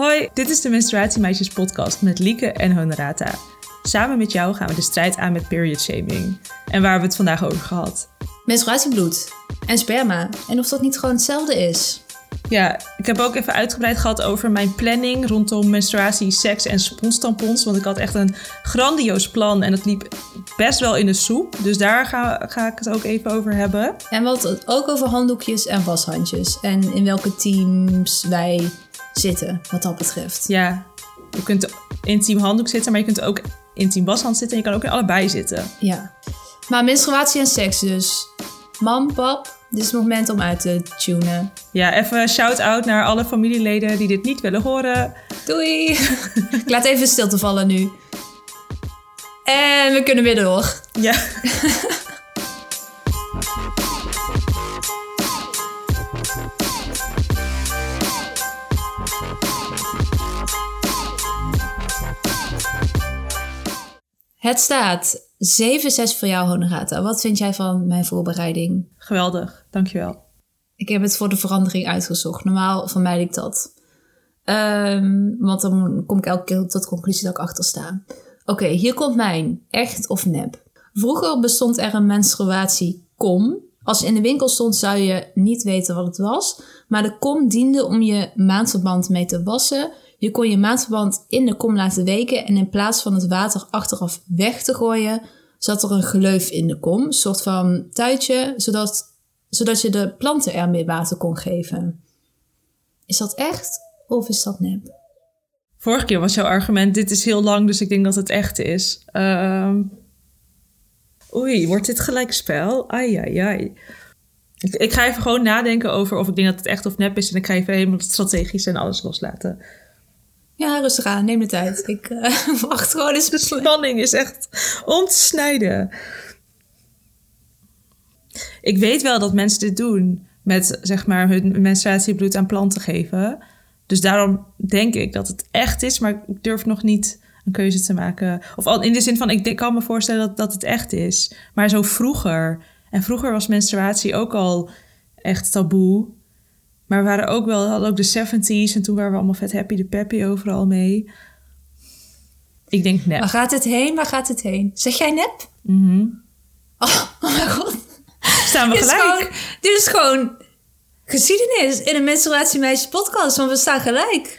Hoi, dit is de Menstruatiemeisjes podcast met Lieke en Honorata. Samen met jou gaan we de strijd aan met period shaming. En waar hebben we het vandaag over gehad? Menstruatiebloed en sperma. En of dat niet gewoon hetzelfde is. Ja, ik heb ook even uitgebreid gehad over mijn planning rondom menstruatie, seks en sponstampons. Want ik had echt een grandioos plan en het liep best wel in de soep. Dus daar ga, ga ik het ook even over hebben. En we hadden het ook over handdoekjes en washandjes. En in welke teams wij zitten, wat dat betreft. Ja, je kunt in team handdoek zitten, maar je kunt ook in team washand zitten. En je kan ook in allebei zitten. Ja. Maar menstruatie en seks dus. Mam, pap, dit is het moment om uit te tunen. Ja, even shout-out naar alle familieleden die dit niet willen horen. Doei! ik laat even stilte vallen nu. En we kunnen weer door. Ja. Het staat 7-6 voor jou, Honorata. Wat vind jij van mijn voorbereiding? Geweldig, dankjewel. Ik heb het voor de verandering uitgezocht. Normaal vermijd ik dat. Ehm, want dan kom ik elke keer tot de conclusie dat ik achter sta. Oké, hier komt mijn. Echt of nep. Vroeger bestond er een menstruatiekom. Als je in de winkel stond zou je niet weten wat het was. Maar de kom diende om je maandverband mee te wassen. Je kon je maandverband in de kom laten weken. En in plaats van het water achteraf weg te gooien, zat er een gleuf in de kom. Een soort van tuitje, zodat, zodat je de planten er meer water kon geven. Is dat echt of is dat nep? Vorige keer was jouw argument: dit is heel lang, dus ik denk dat het echt is. Ehm, Oei, wordt dit gelijk spel? Ai, ai, ai. Ik, ik, ga even gewoon nadenken over of ik denk dat het echt of nep is. En ik ga even helemaal strategisch en alles loslaten. Ja, rustig aan. Neem de tijd. Ik uh, wacht gewoon eens. De spanning is echt om te snijden. Ik weet wel dat mensen dit doen met zeg maar hun menstruatiebloed aan planten geven. Dus daarom denk ik dat het echt is, maar ik durf nog niet een keuze te maken. Of al in de zin van, ik kan me voorstellen dat, dat het echt is. Maar zo vroeger. En vroeger was menstruatie ook al echt taboe. Maar we waren ook wel, hadden ook de 70s en toen waren we allemaal vet happy de peppy overal mee. Ik denk nep. Waar gaat het heen? Waar gaat het heen? Zeg jij nep? Mm oh, oh, mijn god. Staan we dit gelijk? Is gewoon, dit is gewoon geschiedenis in een menstruatiemeisjes podcast, want we staan gelijk.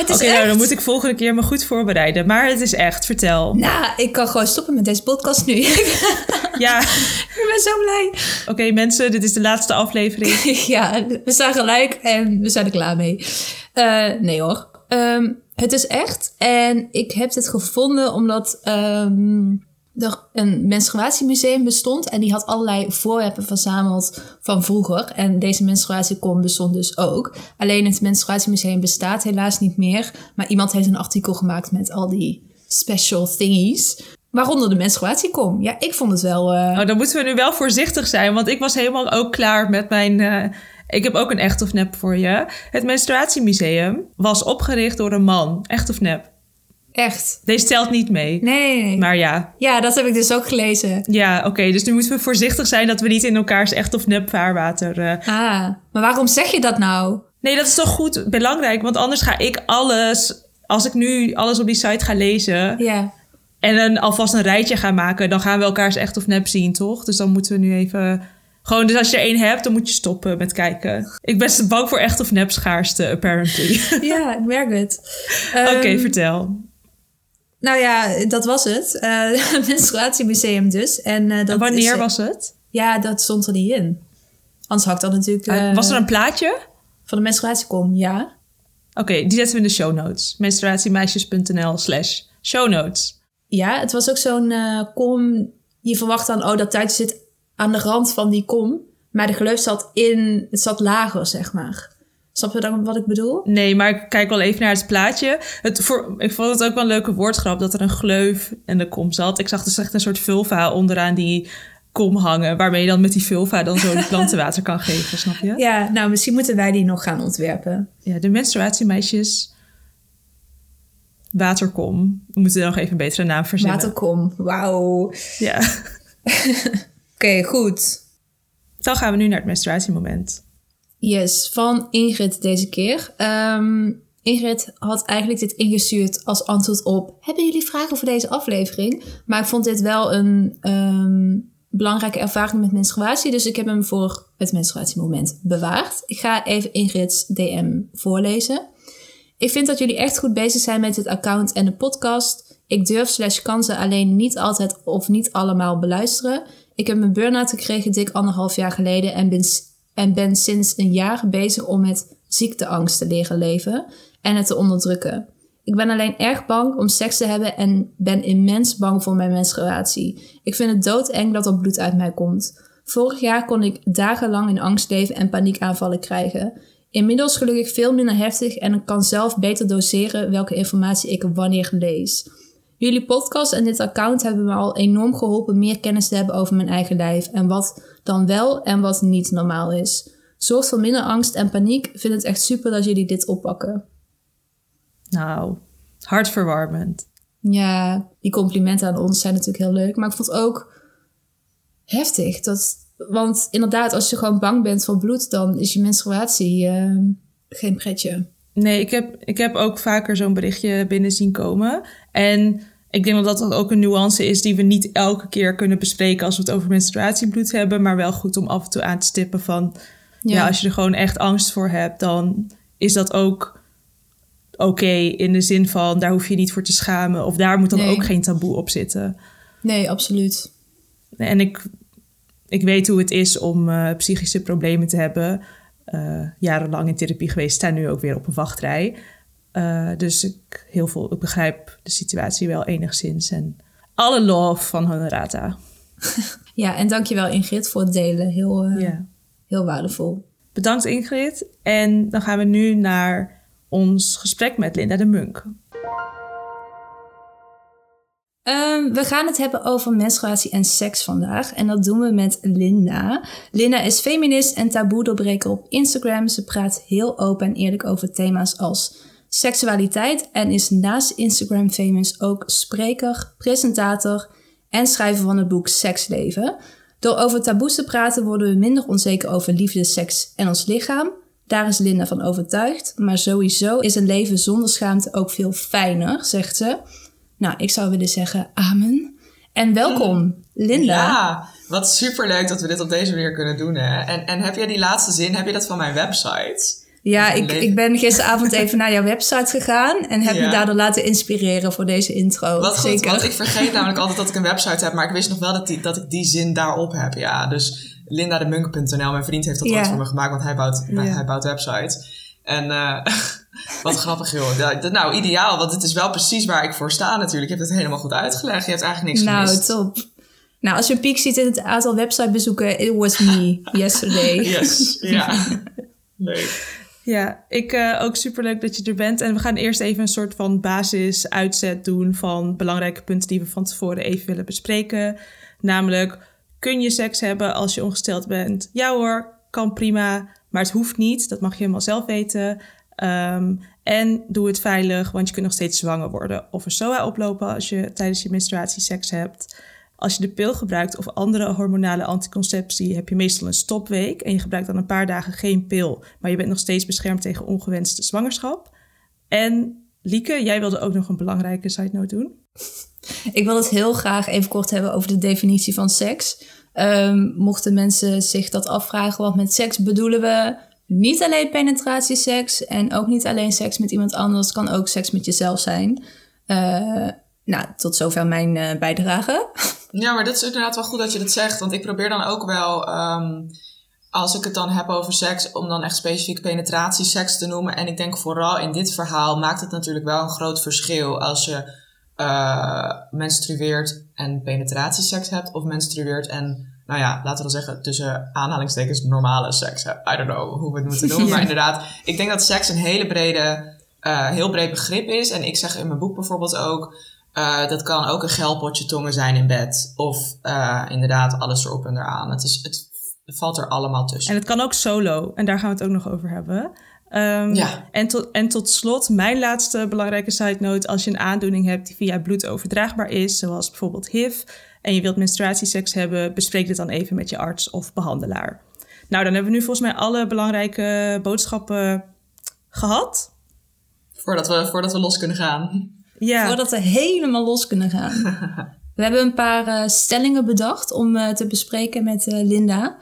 Oké, okay, nou dan moet ik volgende keer me goed voorbereiden. Maar het is echt, vertel. Nou, ik kan gewoon stoppen met deze podcast nu. ja. ik ben zo blij. Oké okay, mensen, dit is de laatste aflevering. ja, we staan gelijk en we zijn er klaar mee. Uh, nee hoor. Um, het is echt. En ik heb dit gevonden omdat um, er een menstruatiemuseum bestond. En die had allerlei voorwerpen verzameld van vroeger. En deze menstruatiekom bestond dus ook. Alleen het menstruatiemuseum bestaat helaas niet meer. Maar iemand heeft een artikel gemaakt met al die special thingies. Waaronder de menstruatiekom. Ja, ik vond het wel... Uh... Oh, dan moeten we nu wel voorzichtig zijn. Want ik was helemaal ook klaar met mijn... Uh... Ik heb ook een echt of nep voor je. Het menstruatiemuseum was opgericht door een man. Echt of nep? Echt. Deze telt niet mee. Nee, nee, Maar ja. Ja, dat heb ik dus ook gelezen. Ja, oké. dus nu moeten we voorzichtig zijn dat we niet in elkaars echt of nep vaarwater... Uh... Ah, maar waarom zeg je dat nou? Nee, dat is toch goed belangrijk. Want anders ga ik alles... Als ik nu alles op die site ga lezen... Ja. En dan alvast een rijtje gaan maken... dan gaan we elkaars echt of nep zien, toch? Dus dan moeten we nu even... Gewoon, dus als je er één hebt, dan moet je stoppen met kijken. Ik ben bang voor echt of nep schaarste, apparently. Ja, ik merk het. Oké, okay, um, vertel. Nou ja, dat was het. Uh, menstruatiemuseum dus. En, uh, dat en wanneer is, was het? Ja, dat stond er niet in. Anders had ik dat natuurlijk... Uh, was er een plaatje? Van de menstruatiekom, ja. Oké, okay, die zetten we in de show notes. menstruatiemeisjes.nl slash show notes. Ja, het was ook zo'n kom... Je verwacht dan, oh, dat tijdje zit aan de rand van die kom. Maar de gleuf zat in... Het zat lager, zeg maar. Snap je dan wat ik bedoel? Nee, maar ik kijk wel even naar het plaatje. Het, voor, ik vond het ook wel een leuke woordgrap dat er een gleuf in de kom zat. Ik zag dus echt een soort vulva onderaan die kom hangen. Waarmee je dan met die vulva dan zo de plantenwater kan geven, snap je? Ja, nou misschien moeten wij die nog gaan ontwerpen. Ja, de menstruatiemeisjes. Waterkom. We moeten er nog even een betere naam verzinnen. Waterkom, wauw. Ja. Oké, okay, goed. Dan gaan we nu naar het menstruatiemoment. Yes, van Ingrid deze keer. Um, Ingrid had eigenlijk dit ingestuurd als antwoord op... Hebben jullie vragen voor deze aflevering? Maar ik vond dit wel een ehm, belangrijke ervaring met menstruatie. Dus ik heb hem voor het menstruatiemoment bewaard. Ik ga even Ingrid's DM voorlezen. Ik vind dat jullie echt goed bezig zijn met het account en de podcast. Ik durf slash kan ze alleen niet altijd of niet allemaal beluisteren. Ik heb mijn burn-out gekregen dik anderhalf jaar geleden en ben, en ben sinds een jaar bezig om met ziekteangst te leren leven en het te onderdrukken. Ik ben alleen erg bang om seks te hebben en ben immens bang voor mijn menstruatie. Ik vind het doodeng dat er bloed uit mij komt. Vorig jaar kon ik dagenlang in angst leven en paniekaanvallen krijgen. Inmiddels gelukkig veel minder heftig en ik kan zelf beter doseren welke informatie ik wanneer lees. Jullie podcast en dit account hebben me al enorm geholpen meer kennis te hebben over mijn eigen lijf en wat dan wel en wat niet normaal is. Zorgt voor minder angst en paniek. Vind het echt super dat jullie dit oppakken. Nou, hartverwarmend. Ja, die complimenten aan ons zijn natuurlijk heel leuk. Maar ik vond het ook heftig. Dat, want inderdaad, als je gewoon bang bent voor bloed, dan is je menstruatie uh, geen pretje. Nee, ik heb, ik heb ook vaker zo'n berichtje binnen zien komen. En ik denk dat dat ook een nuance is die we niet elke keer kunnen bespreken als we het over menstruatiebloed hebben. Maar wel goed om af en toe aan te stippen van... Ja, ja als je er gewoon echt angst voor hebt, dan is dat ook oké. in de zin van, daar hoef je niet voor te schamen. Of daar moet dan ook geen taboe op zitten. Nee, absoluut. En ik, ik weet hoe het is om uh, psychische problemen te hebben. Uh, jarenlang in therapie geweest, sta nu ook weer op een wachtrij. Uh, dus ik, heel veel, ik begrijp de situatie wel enigszins. En alle love van Honorata. ja, en dankjewel Ingrid voor het delen. Heel, ja. heel waardevol. Bedankt Ingrid. En dan gaan we nu naar ons gesprek met Linda de Munk. Um, we gaan het hebben over menstruatie en seks vandaag. En dat doen we met Linda. Linda is feminist en taboe-doorbreker op Instagram. Ze praat heel open en eerlijk over thema's als seksualiteit. En is naast Instagram famous ook spreker, presentator en schrijver van het boek Seksleven. Door over taboes te praten worden we minder onzeker over liefde, seks en ons lichaam. Daar is Linda van overtuigd. Maar sowieso is een leven zonder schaamte ook veel fijner, zegt ze. Nou, ik zou willen zeggen amen. En welkom, Linda. Ja, wat superleuk dat we dit op deze manier kunnen doen. Hè? En, en heb jij die laatste zin, heb je dat van mijn website? Ja, ik, ik ben gisteravond even naar jouw website gegaan en heb me daardoor laten inspireren voor deze intro. Wat goed, want ik vergeet namelijk altijd dat ik een website heb, maar ik wist nog wel dat, die, dat ik die zin daarop heb. Ja, dus lindademunk.nl, mijn vriend heeft dat ja. ooit voor me gemaakt, want hij bouwt, hij bouwt websites. En uh, wat grappig joh. nou, ideaal, want het is wel precies waar ik voor sta natuurlijk. Je hebt het helemaal goed uitgelegd. Je hebt eigenlijk niks nou, gemist. Nou, top. Nou, als je een piek ziet in het aantal websitebezoeken, it was me yesterday. yes, ja. Leuk. Ja, ik uh, ook superleuk dat je er bent. En we gaan eerst even een soort van basis-uitzet doen van belangrijke punten die we van tevoren even willen bespreken. Namelijk, kun je seks hebben als je ongesteld bent? Ja hoor, kan prima, maar het hoeft niet. Dat mag je helemaal zelf weten. Um, en doe het veilig, want je kunt nog steeds zwanger worden of een SOA oplopen als je tijdens je menstruatie seks hebt. Als je de pil gebruikt of andere hormonale anticonceptie, heb je meestal een stopweek en je gebruikt dan een paar dagen geen pil, maar je bent nog steeds beschermd tegen ongewenste zwangerschap. En Lieke, jij wilde ook nog een belangrijke side note doen. Ik wil het heel graag even kort hebben over de definitie van seks. Um, mochten mensen zich dat afvragen, wat met seks bedoelen we niet alleen penetratieseks en ook niet alleen seks met iemand anders, kan ook seks met jezelf zijn. Uh, nou, tot zover mijn uh, bijdrage. Ja, maar dat is inderdaad wel goed dat je dat zegt. Want ik probeer dan ook wel, um, als ik het dan heb over seks, om dan echt specifiek penetratieseks te noemen. En ik denk vooral in dit verhaal maakt het natuurlijk wel een groot verschil als je uh, menstrueert en penetratieseks hebt, of menstrueert en, nou ja, laten we dan zeggen, tussen aanhalingstekens normale seks. I don't know hoe we het moeten noemen. Maar inderdaad, ik denk dat seks een hele brede, uh, heel breed begrip is. En ik zeg in mijn boek bijvoorbeeld ook uh, dat kan ook een gelpotje tongen zijn in bed. Of uh, inderdaad alles erop en eraan. Het, is, het valt er allemaal tussen. En het kan ook solo. En daar gaan we het ook nog over hebben. Um, ja. en, tot, en tot slot, mijn laatste belangrijke side note. Als je een aandoening hebt die via bloed overdraagbaar is, zoals bijvoorbeeld HIV, en je wilt menstruatieseks hebben, bespreek dit dan even met je arts of behandelaar. Nou, dan hebben we nu volgens mij alle belangrijke boodschappen gehad. Voordat we, voordat we los kunnen gaan. Ja, Voordat we helemaal los kunnen gaan. We hebben een paar eh, stellingen bedacht om eh, te bespreken met eh, Linda.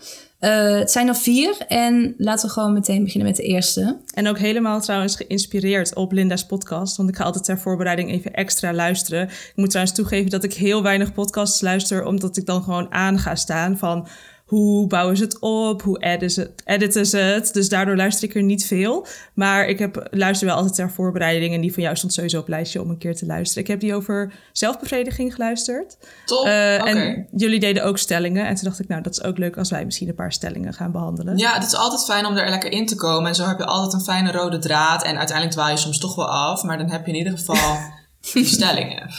Eh, het zijn er vier en laten we gewoon meteen beginnen met de eerste. en ook helemaal trouwens geïnspireerd op Linda's podcast. Want ik ga altijd ter voorbereiding even extra luisteren. Ik moet trouwens toegeven dat ik heel weinig podcasts luister, omdat ik dan gewoon aan ga staan van hoe bouwen ze het op, hoe editen ze, editen ze het. Dus daardoor luister ik er niet veel. Maar ik heb, luister wel altijd ter voorbereiding. En die van jou stond sowieso op lijstje om een keer te luisteren. Ik heb die over zelfbevrediging geluisterd. Top. Eh. En jullie deden ook stellingen. En toen dacht ik, nou, dat is ook leuk als wij misschien een paar stellingen gaan behandelen. Ja, het is altijd fijn om er lekker in te komen. En zo heb je altijd een fijne rode draad. En uiteindelijk dwaal je soms toch wel af. Maar dan heb je in ieder geval die stellingen.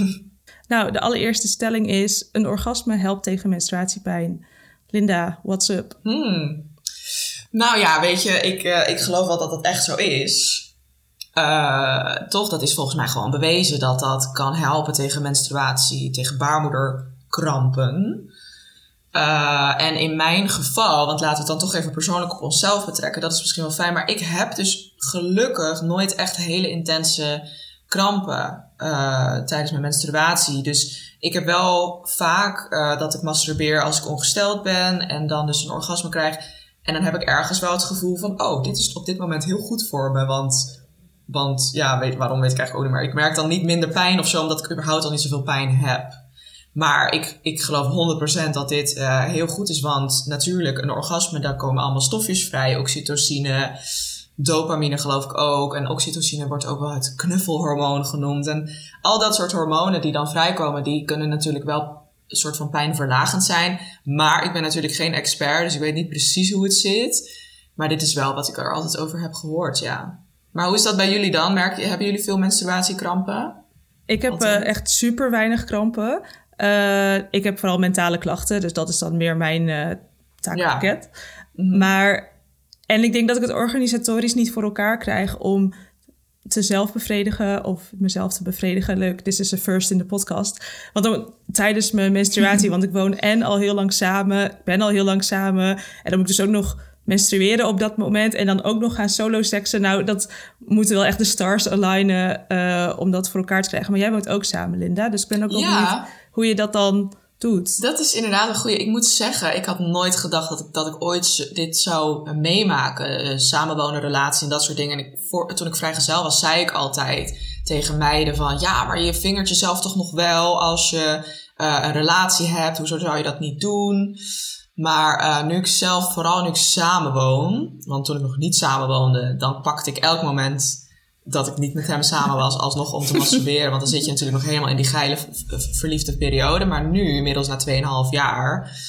Nou, de allereerste stelling is: een orgasme helpt tegen menstruatiepijn. Linda, what's up? Hmm. Nou ja, weet je, ik, eh, ik geloof wel dat dat echt zo is. Eh, toch, dat is volgens mij gewoon bewezen dat dat kan helpen tegen menstruatie, tegen baarmoederkrampen. Eh, en in mijn geval, want laten we het dan toch even persoonlijk op onszelf betrekken, dat is misschien wel fijn, maar ik heb dus gelukkig nooit echt hele intense krampen eh, tijdens mijn menstruatie. Dus ik heb wel vaak eh, dat ik masturbeer als ik ongesteld ben en dan dus een orgasme krijg. En dan heb ik ergens wel het gevoel van, oh, dit is op dit moment heel goed voor me, want... Want ja, weet, waarom weet ik eigenlijk ook niet meer. Ik merk dan niet minder pijn of zo, omdat ik überhaupt al niet zoveel pijn heb. Maar ik, ik geloof 100% dat dit eh, heel goed is. Want natuurlijk, een orgasme, daar komen allemaal stofjes vrij. Oxytocine, dopamine geloof ik ook. En oxytocine wordt ook wel het knuffelhormoon genoemd. En al dat soort hormonen die dan vrijkomen, die kunnen natuurlijk wel een soort van pijnverlagend zijn. Maar ik ben natuurlijk geen expert, dus ik weet niet precies hoe het zit. Maar dit is wel wat ik er altijd over heb gehoord, ja. Maar hoe is dat bij jullie dan? Merk je, hebben jullie veel menstruatiekrampen? Ik heb eh, echt super weinig krampen. Eh, ik heb vooral mentale klachten, dus dat is dan meer mijn eh taakpakket. Mhm. Maar, en ik denk dat ik het organisatorisch niet voor elkaar krijg om te zelf bevredigen of mezelf te bevredigen. Leuk, dit is de first in de podcast. Want dan, tijdens mijn menstruatie, want ik woon en al heel lang samen, ik ben al heel lang samen. En dan moet ik dus ook nog menstrueren op dat moment en dan ook nog gaan solo seksen. Nou, dat moeten wel echt de stars alignen eh, om dat voor elkaar te krijgen. Maar jij woont ook samen, Linda, dus ik ben ook wel Ja. benieuwd hoe je dat dan doet. Dat is inderdaad een goede. Ik moet zeggen, ik had nooit gedacht dat ik, dat ik ooit dit zou eh, meemaken. Eh, samenwonen, relatie en dat soort dingen. En ik, voor, toen ik vrijgezel was, zei ik altijd tegen meiden van... Ja, maar je vingert jezelf toch nog wel als je eh, een relatie hebt. Hoezo zou je dat niet doen? Maar nu ik zelf, vooral nu ik samenwoon... Want toen ik nog niet samenwoonde, dan pakte ik elk moment dat ik niet met hem samen was, alsnog om te masturberen. Want dan zit je natuurlijk nog helemaal in die geile verliefde periode. Maar nu, inmiddels na 2,5 jaar.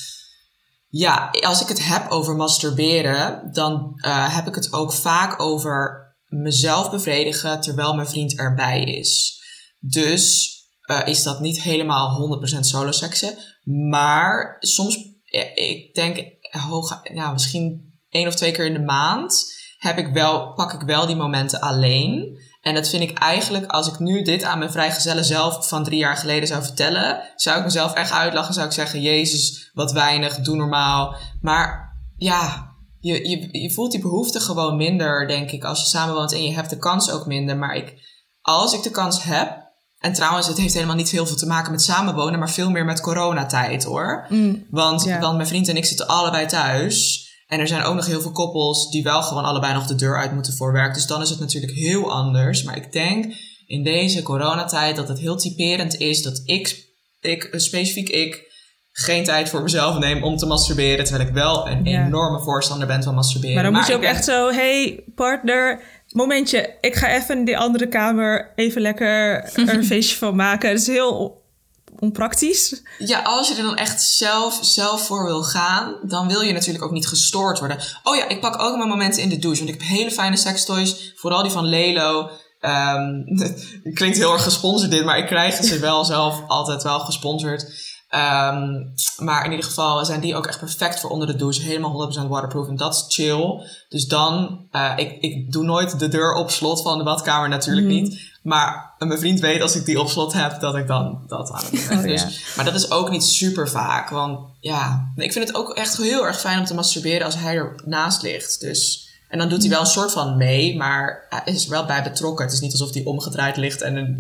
Ja, als ik het heb over masturberen, dan eh, heb ik het ook vaak over mezelf bevredigen terwijl mijn vriend erbij is. Dus eh, is dat niet helemaal 100% solo seksen. Maar soms, eh, ik denk, hoog, ja, misschien één of twee keer in de maand heb ik wel, pak ik wel die momenten alleen. En dat vind ik eigenlijk, als ik nu dit aan mijn vrijgezellen zelf van drie jaar geleden zou vertellen, zou ik mezelf echt uitlachen. Zou ik zeggen, Jezus, wat weinig, doe normaal. Maar ja, je, je, je voelt die behoefte gewoon minder, denk ik, als je samenwoont. En je hebt de kans ook minder. Maar ik, als ik de kans heb, en trouwens, het heeft helemaal niet heel veel te maken met samenwonen, maar veel meer met coronatijd hoor. Want, Ja. want mijn vriend en ik zitten allebei thuis. En er zijn ook nog heel veel koppels die wel gewoon allebei nog de deur uit moeten voor werk. Dus dan is het natuurlijk heel anders. Maar ik denk in deze coronatijd dat het heel typerend is dat ik, ik specifiek ik, geen tijd voor mezelf neem om te masturberen. Terwijl ik wel een Ja. enorme voorstander ben van masturberen. Maar dan moet je ook echt zo, hey partner, momentje, ik ga even in die andere kamer even lekker er een feestje van maken. Dat is heel onpraktisch. Ja, als je er dan echt zelf, zelf voor wil gaan, dan wil je natuurlijk ook niet gestoord worden. Oh ja, ik pak ook mijn momenten in de douche. Want ik heb hele fijne sextoys, vooral die van Lelo. Ehm, klinkt heel erg gesponsord dit, maar ik krijg ze wel zelf altijd wel gesponsord. Ehm, maar in ieder geval zijn die ook echt perfect voor onder de douche. Helemaal 100% waterproof en dat is chill. Dus dan, eh, ik, ik doe nooit de deur op slot van de badkamer, natuurlijk niet. Maar mijn vriend weet als ik die op slot heb, dat ik dan dat aan het doen. Oh, dus. Maar dat is ook niet super vaak. Want ja, ik vind het ook echt heel erg fijn om te masturberen als hij ernaast ligt. Dus En dan doet hij wel een soort van mee, maar hij is er wel bij betrokken. Het is niet alsof hij omgedraaid ligt en een,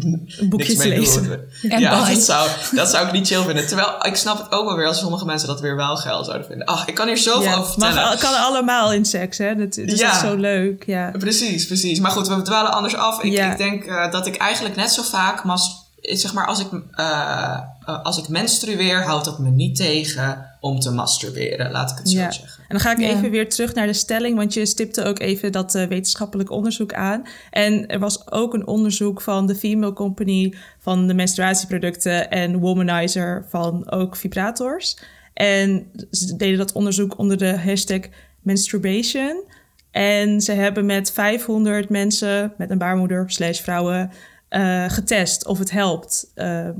niks mee lezen. doet. En ja, bye. dat zou, dat zou ik niet chill vinden. Terwijl ik snap het ook wel weer als sommige mensen dat weer wel geil zouden vinden. Ach, ik kan hier zoveel Ja, over vertellen. maar het kan allemaal in seks, hè? Dat, is zo leuk, ja. Precies, precies. Maar goed, we dwalen anders af. Ik, Ja. ik denk eh, dat ik eigenlijk net zo vaak, mas, zeg maar, als ik, eh, eh, als ik menstrueer, houdt dat me niet tegen om te masturberen. Laat ik het zo Ja. zeggen. En dan ga ik Ja. even weer terug naar de stelling, want je stipte ook even dat eh, wetenschappelijk onderzoek aan. En er was ook een onderzoek van de Female Company van de menstruatieproducten en Womanizer van ook vibrators. En ze deden dat onderzoek onder de hashtag menstruation. En ze hebben met 500 mensen met een baarmoeder slash vrouwen eh, getest of het helpt. ehm,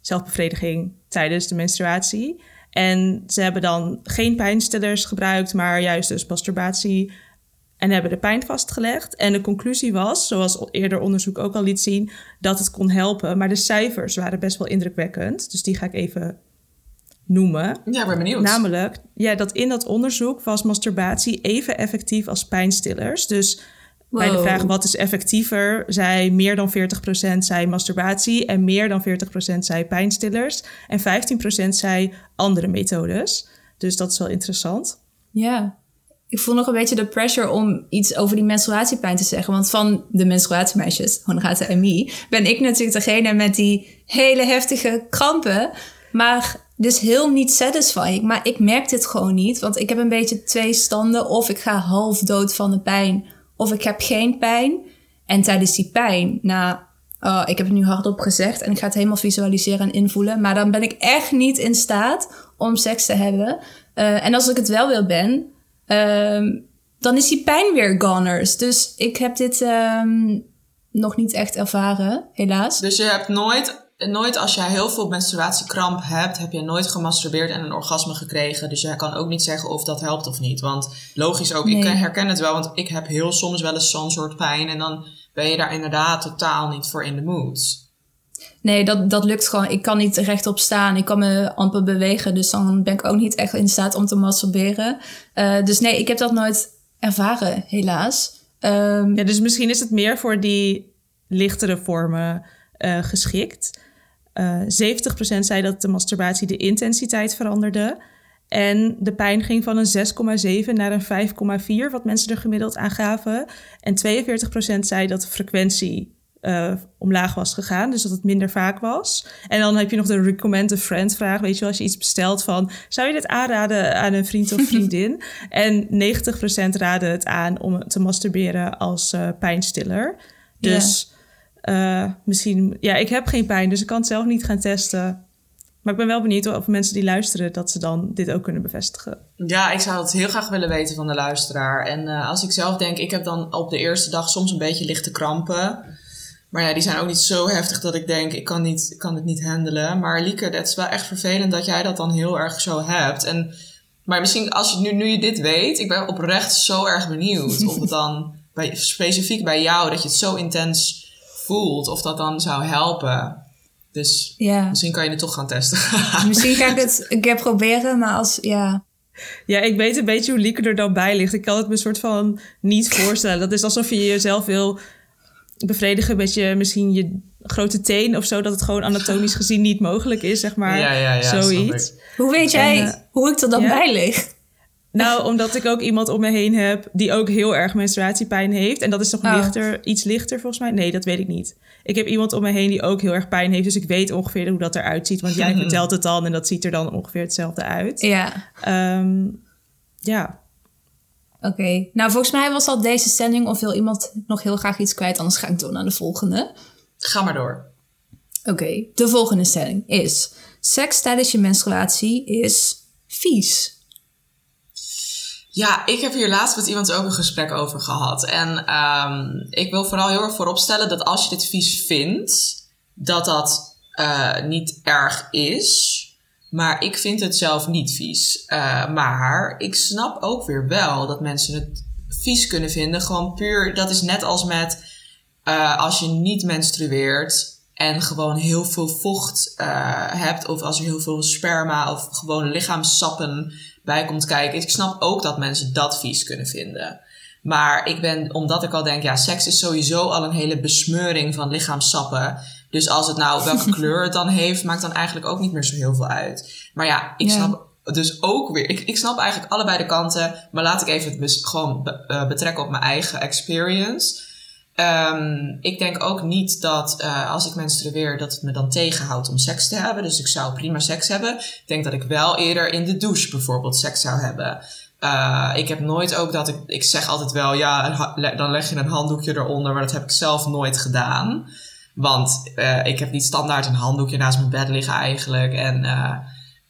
zelfbevrediging tijdens de menstruatie. En ze hebben dan geen pijnstillers gebruikt, maar juist dus masturbatie. En hebben de pijn vastgelegd. En de conclusie was, zoals eerder onderzoek ook al liet zien, dat het kon helpen. Maar de cijfers waren best wel indrukwekkend. Dus die ga ik even noemen. Ja, ik ben benieuwd. Namelijk, ja, dat in dat onderzoek was masturbatie even effectief als pijnstillers. Dus bij de vraag wat is effectiever, zei meer dan 40% zei masturbatie en meer dan 40% zei pijnstillers en 15% zei andere methodes. Dus dat is wel interessant. Ja. Ik voel nog een beetje de pressure om iets over die menstruatiepijn te zeggen. Want van de menstruatiemeisjes, Honorata en me, ben ik natuurlijk degene met die hele heftige krampen. Maar dus heel niet satisfying. Maar ik merk dit gewoon niet. Want ik heb een beetje twee standen. Of ik ga half dood van de pijn. Of ik heb geen pijn. En tijdens die pijn, nou, oh, ik heb het nu hardop gezegd. En ik ga het helemaal visualiseren en invoelen. Maar dan ben ik echt niet in staat om seks te hebben. Eh, en als ik het wel wil ben, ehm, dan is die pijn weer goners. Dus ik heb dit ehm, nog niet echt ervaren, helaas. Dus je hebt nooit, nooit als jij heel veel menstruatiekramp hebt, heb je nooit gemasturbeerd en een orgasme gekregen. Dus jij kan ook niet zeggen of dat helpt of niet. Want logisch ook, ik herken het wel, want ik heb heel soms wel eens zo'n soort pijn. En dan ben je daar inderdaad totaal niet voor in de mood. Nee, dat, dat lukt gewoon. Ik kan niet rechtop staan. Ik kan me amper bewegen. Dus dan ben ik ook niet echt in staat om te masturberen. Eh, dus nee, ik heb dat nooit ervaren, helaas. Ehm, Ja, dus misschien is het meer voor die lichtere vormen eh, geschikt. Eh 70% zei dat de masturbatie de intensiteit veranderde. En de pijn ging van een 6,7 naar een 5,4, wat mensen er gemiddeld aan gaven. En 42% zei dat de frequentie eh, omlaag was gegaan, dus dat het minder vaak was. En dan heb je nog de recommend a friend vraag, weet je wel, als je iets bestelt van... zou je dit aanraden aan een vriend of vriendin? en 90% raden het aan om te masturberen als eh, pijnstiller. Dus eh, misschien... Ja, ik heb geen pijn, dus ik kan het zelf niet gaan testen. Maar ik ben wel benieuwd of mensen die luisteren... dat ze dan dit ook kunnen bevestigen. Ja, ik zou het heel graag willen weten van de luisteraar. En eh, als ik zelf denk, ik heb dan op de eerste dag soms een beetje lichte krampen. Maar ja, die zijn ook niet zo heftig dat ik denk, ik kan, niet, ik kan het niet handelen. Maar Lieke, het is wel echt vervelend dat jij dat dan heel erg zo hebt. En, maar misschien als je nu, nu je dit weet, ik ben oprecht zo erg benieuwd of het dan bij, specifiek bij jou, dat je het zo intens voelt, of dat dan zou helpen. Dus ja, misschien kan je het toch gaan testen. misschien ga ik het een keer proberen. Maar als, ja... Ja, ik weet een beetje hoe Lieke er dan bij ligt. Ik kan het me een soort van niet voorstellen. Dat is alsof je jezelf wil bevredigen met je, misschien je grote teen of zo. Dat het gewoon anatomisch gezien niet mogelijk is, zeg maar. Ja, ja, ja, zoiets. Hoe weet jij eh, hoe ik er dan ja? bij lig? Nou, omdat ik ook iemand om me heen heb die ook heel erg menstruatiepijn heeft. En dat is toch Oh. lichter, iets lichter volgens mij? Nee, dat weet ik niet. Ik heb iemand om me heen die ook heel erg pijn heeft. Dus ik weet ongeveer hoe dat eruit ziet. Want jij vertelt het dan en dat ziet er dan ongeveer hetzelfde uit. Ja, Ehm, ja. oké. Nou, volgens mij was dat deze stelling. Of wil iemand nog heel graag iets kwijt? Anders ga ik door naar de volgende. Ga maar door. Oké, de volgende stelling is... Seks tijdens je menstruatie is vies. Ja, ik heb hier laatst met iemand ook een gesprek over gehad. En ehm, ik wil vooral heel erg vooropstellen dat als je dit vies vindt, dat dat eh, niet erg is. Maar ik vind het zelf niet vies. Eh, maar ik snap ook weer wel dat mensen het vies kunnen vinden. Gewoon puur, dat is net als met eh, als je niet menstrueert en gewoon heel veel vocht hebt, of als er heel veel sperma of gewoon lichaamssappen bij komt kijken. Ik snap ook dat mensen dat vies kunnen vinden. Maar ik ben, omdat ik al denk, ja, seks is sowieso al een hele besmeuring van lichaamsappen. Dus als het nou welke kleur het dan heeft, maakt dan eigenlijk ook niet meer zo heel veel uit. Maar ja, ik snap dus ook weer, ik, ik snap eigenlijk allebei de kanten, maar laat ik even het bes- gewoon be- eh, betrekken op mijn eigen experience. Ehm, ik denk ook niet dat eh, als ik menstrueer, dat het me dan tegenhoudt om seks te hebben. Dus ik zou prima seks hebben. Ik denk dat ik wel eerder in de douche bijvoorbeeld seks zou hebben. Eh, ik heb nooit ook dat ik, ik zeg altijd wel, ja, dan leg je een handdoekje eronder, maar dat heb ik zelf nooit gedaan. Want eh, ik heb niet standaard een handdoekje naast mijn bed liggen eigenlijk. En eh,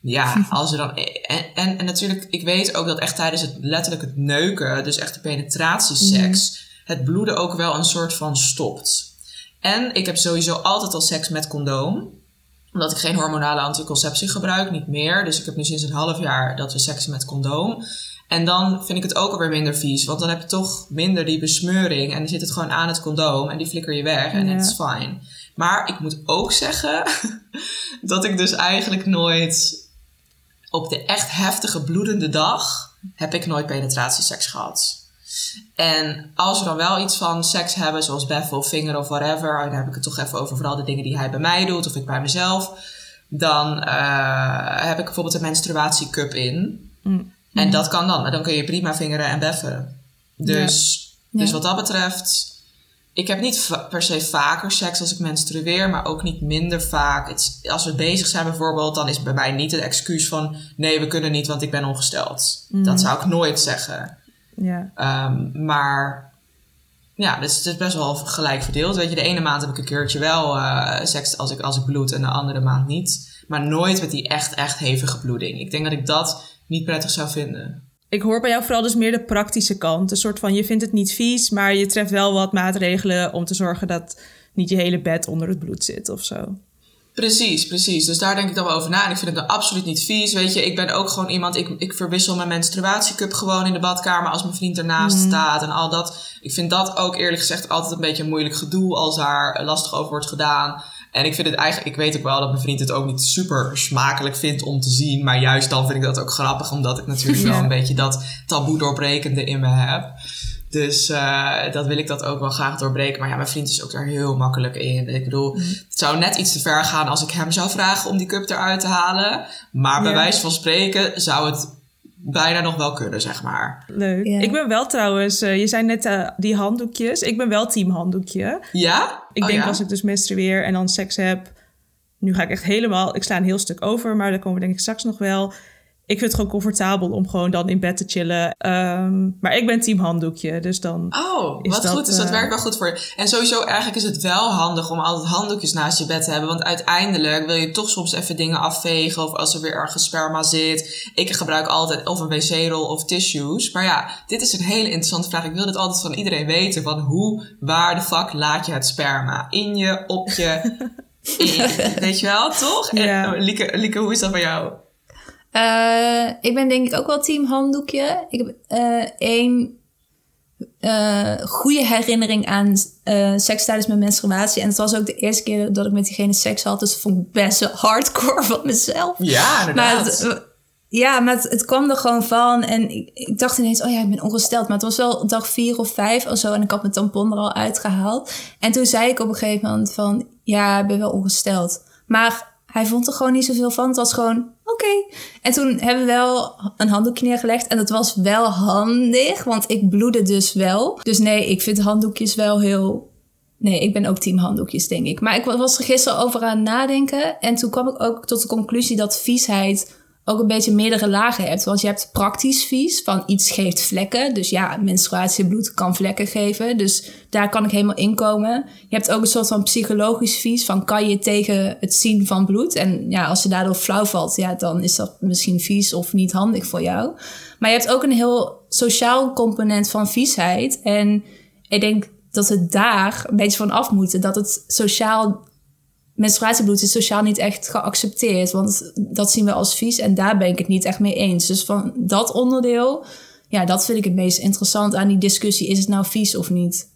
ja, als er dan. En, en, en natuurlijk, ik weet ook dat echt tijdens het letterlijk het neuken, dus echt de penetratieseks, het bloeden ook wel een soort van stopt. En ik heb sowieso altijd al seks met condoom. Omdat ik geen hormonale anticonceptie gebruik, niet meer. Dus ik heb nu sinds een half jaar dat we seksen met condoom. En dan vind ik het ook alweer minder vies. Want dan heb je toch minder die besmeuring. En dan zit het gewoon aan het condoom. En die flikker je weg. En Ja. het is fijn. Maar ik moet ook zeggen dat ik dus eigenlijk nooit op de echt heftige bloedende dag heb ik nooit penetratieseks gehad. En als we dan wel iets van seks hebben, zoals beffen of vinger of whatever, en dan heb ik het toch even over vooral de dingen die hij bij mij doet of ik bij mezelf, dan eh, heb ik bijvoorbeeld een menstruatiecup in. Mm. En dat kan dan. En dan kun je prima vingeren en beffen. Dus, Ja. dus wat dat betreft, ik heb niet per se vaker seks als ik menstrueer, maar ook niet minder vaak. Het, als we bezig zijn bijvoorbeeld, dan is bij mij niet het excuus van nee, we kunnen niet, want ik ben ongesteld. Dat zou ik nooit zeggen. Ja. Ehm, maar ja, dus het is best wel gelijk verdeeld. Weet je, de ene maand heb ik een keertje wel eh, seks als ik, als ik bloed en de andere maand niet. Maar nooit met die echt, echt hevige bloeding. Ik denk dat ik dat niet prettig zou vinden. Ik hoor bij jou vooral dus meer de praktische kant. Een soort van, je vindt het niet vies, maar je treft wel wat maatregelen om te zorgen dat niet je hele bed onder het bloed zit of zo. Precies, precies. Dus daar denk ik dan wel over na. En ik vind het dan absoluut niet vies. Weet je, ik ben ook gewoon iemand, ik, ik verwissel mijn menstruatiecup gewoon in de badkamer als mijn vriend ernaast staat en al dat. Ik vind dat ook eerlijk gezegd altijd een beetje een moeilijk gedoe als daar lastig over wordt gedaan. En ik vind het eigenlijk, ik weet ook wel dat mijn vriend het ook niet super smakelijk vindt om te zien. Maar juist dan vind ik dat ook grappig, omdat ik natuurlijk wel een beetje dat taboe doorbrekende in me heb. Dus eh, dat wil ik dat ook wel graag doorbreken. Maar ja, mijn vriend is ook daar heel makkelijk in. Ik bedoel, het zou net iets te ver gaan als ik hem zou vragen om die cup eruit te halen. Maar bij Ja. wijze van spreken zou het bijna nog wel kunnen, zeg maar. Leuk. Ja. Ik ben wel trouwens, eh, je zei net eh, die handdoekjes. Ik ben wel team handdoekje. Ja? Ik Oh, denk ja? als ik dus menstrueer en dan seks heb. Nu ga ik echt helemaal, ik sla een heel stuk over, maar daar komen we denk ik straks nog wel. Ik vind het gewoon comfortabel om gewoon dan in bed te chillen. Ehm, maar ik ben team handdoekje, dus dan... Oh, Is wat dat, goed. Dus dat eh, werkt wel goed voor je. En sowieso, eigenlijk is het wel handig om altijd handdoekjes naast je bed te hebben. Want uiteindelijk wil je toch soms even dingen afvegen. Of als er weer ergens sperma zit. Ik gebruik altijd of een wc-rol of tissues. Maar ja, dit is een hele interessante vraag. Ik wil dit altijd van iedereen weten. Van hoe, waar de fuck laat je het sperma? In je, op je, in. Weet je wel, toch? Ja. En, Lieke, Lieke, hoe is dat bij jou? Eh, ik ben denk ik ook wel team handdoekje. Ik heb eh, één eh, goede herinnering aan seks tijdens mijn menstruatie. En het was ook de eerste keer dat ik met diegene seks had. Dus dat vond ik best hardcore van mezelf. Ja, Maar inderdaad. het, ja, maar het, het kwam er gewoon van. En ik, ik dacht ineens, oh ja, ik ben ongesteld. Maar het was wel dag vier of vijf of zo. En ik had mijn tampon er al uitgehaald. En toen zei ik op een gegeven moment van... Ja, ik ben wel ongesteld. Maar hij vond er gewoon niet zoveel van. Het was gewoon, oké. En toen hebben we wel een handdoekje neergelegd. En dat was wel handig, want ik bloedde dus wel. Dus nee, ik vind handdoekjes wel heel... Nee, ik ben ook team handdoekjes, denk ik. Maar ik was er gisteren over aan nadenken. En toen kwam ik ook tot de conclusie dat viesheid ook een beetje meerdere lagen hebt. Want je hebt praktisch vies, van iets geeft vlekken. Dus ja, menstruatiebloed kan vlekken geven. Dus daar kan ik helemaal in komen. Je hebt ook een soort van psychologisch vies, van kan je tegen het zien van bloed. En ja, als je daardoor flauw valt, ja, dan is dat misschien vies of niet handig voor jou. Maar je hebt ook een heel sociaal component van viesheid. En ik denk dat we daar een beetje van af moeten. Dat het sociaal menstruatiebloed is sociaal niet echt geaccepteerd. Want dat zien we als vies en daar ben ik het niet echt mee eens. Dus van dat onderdeel, ja, dat vind ik het meest interessant aan die discussie. Is het nou vies of niet?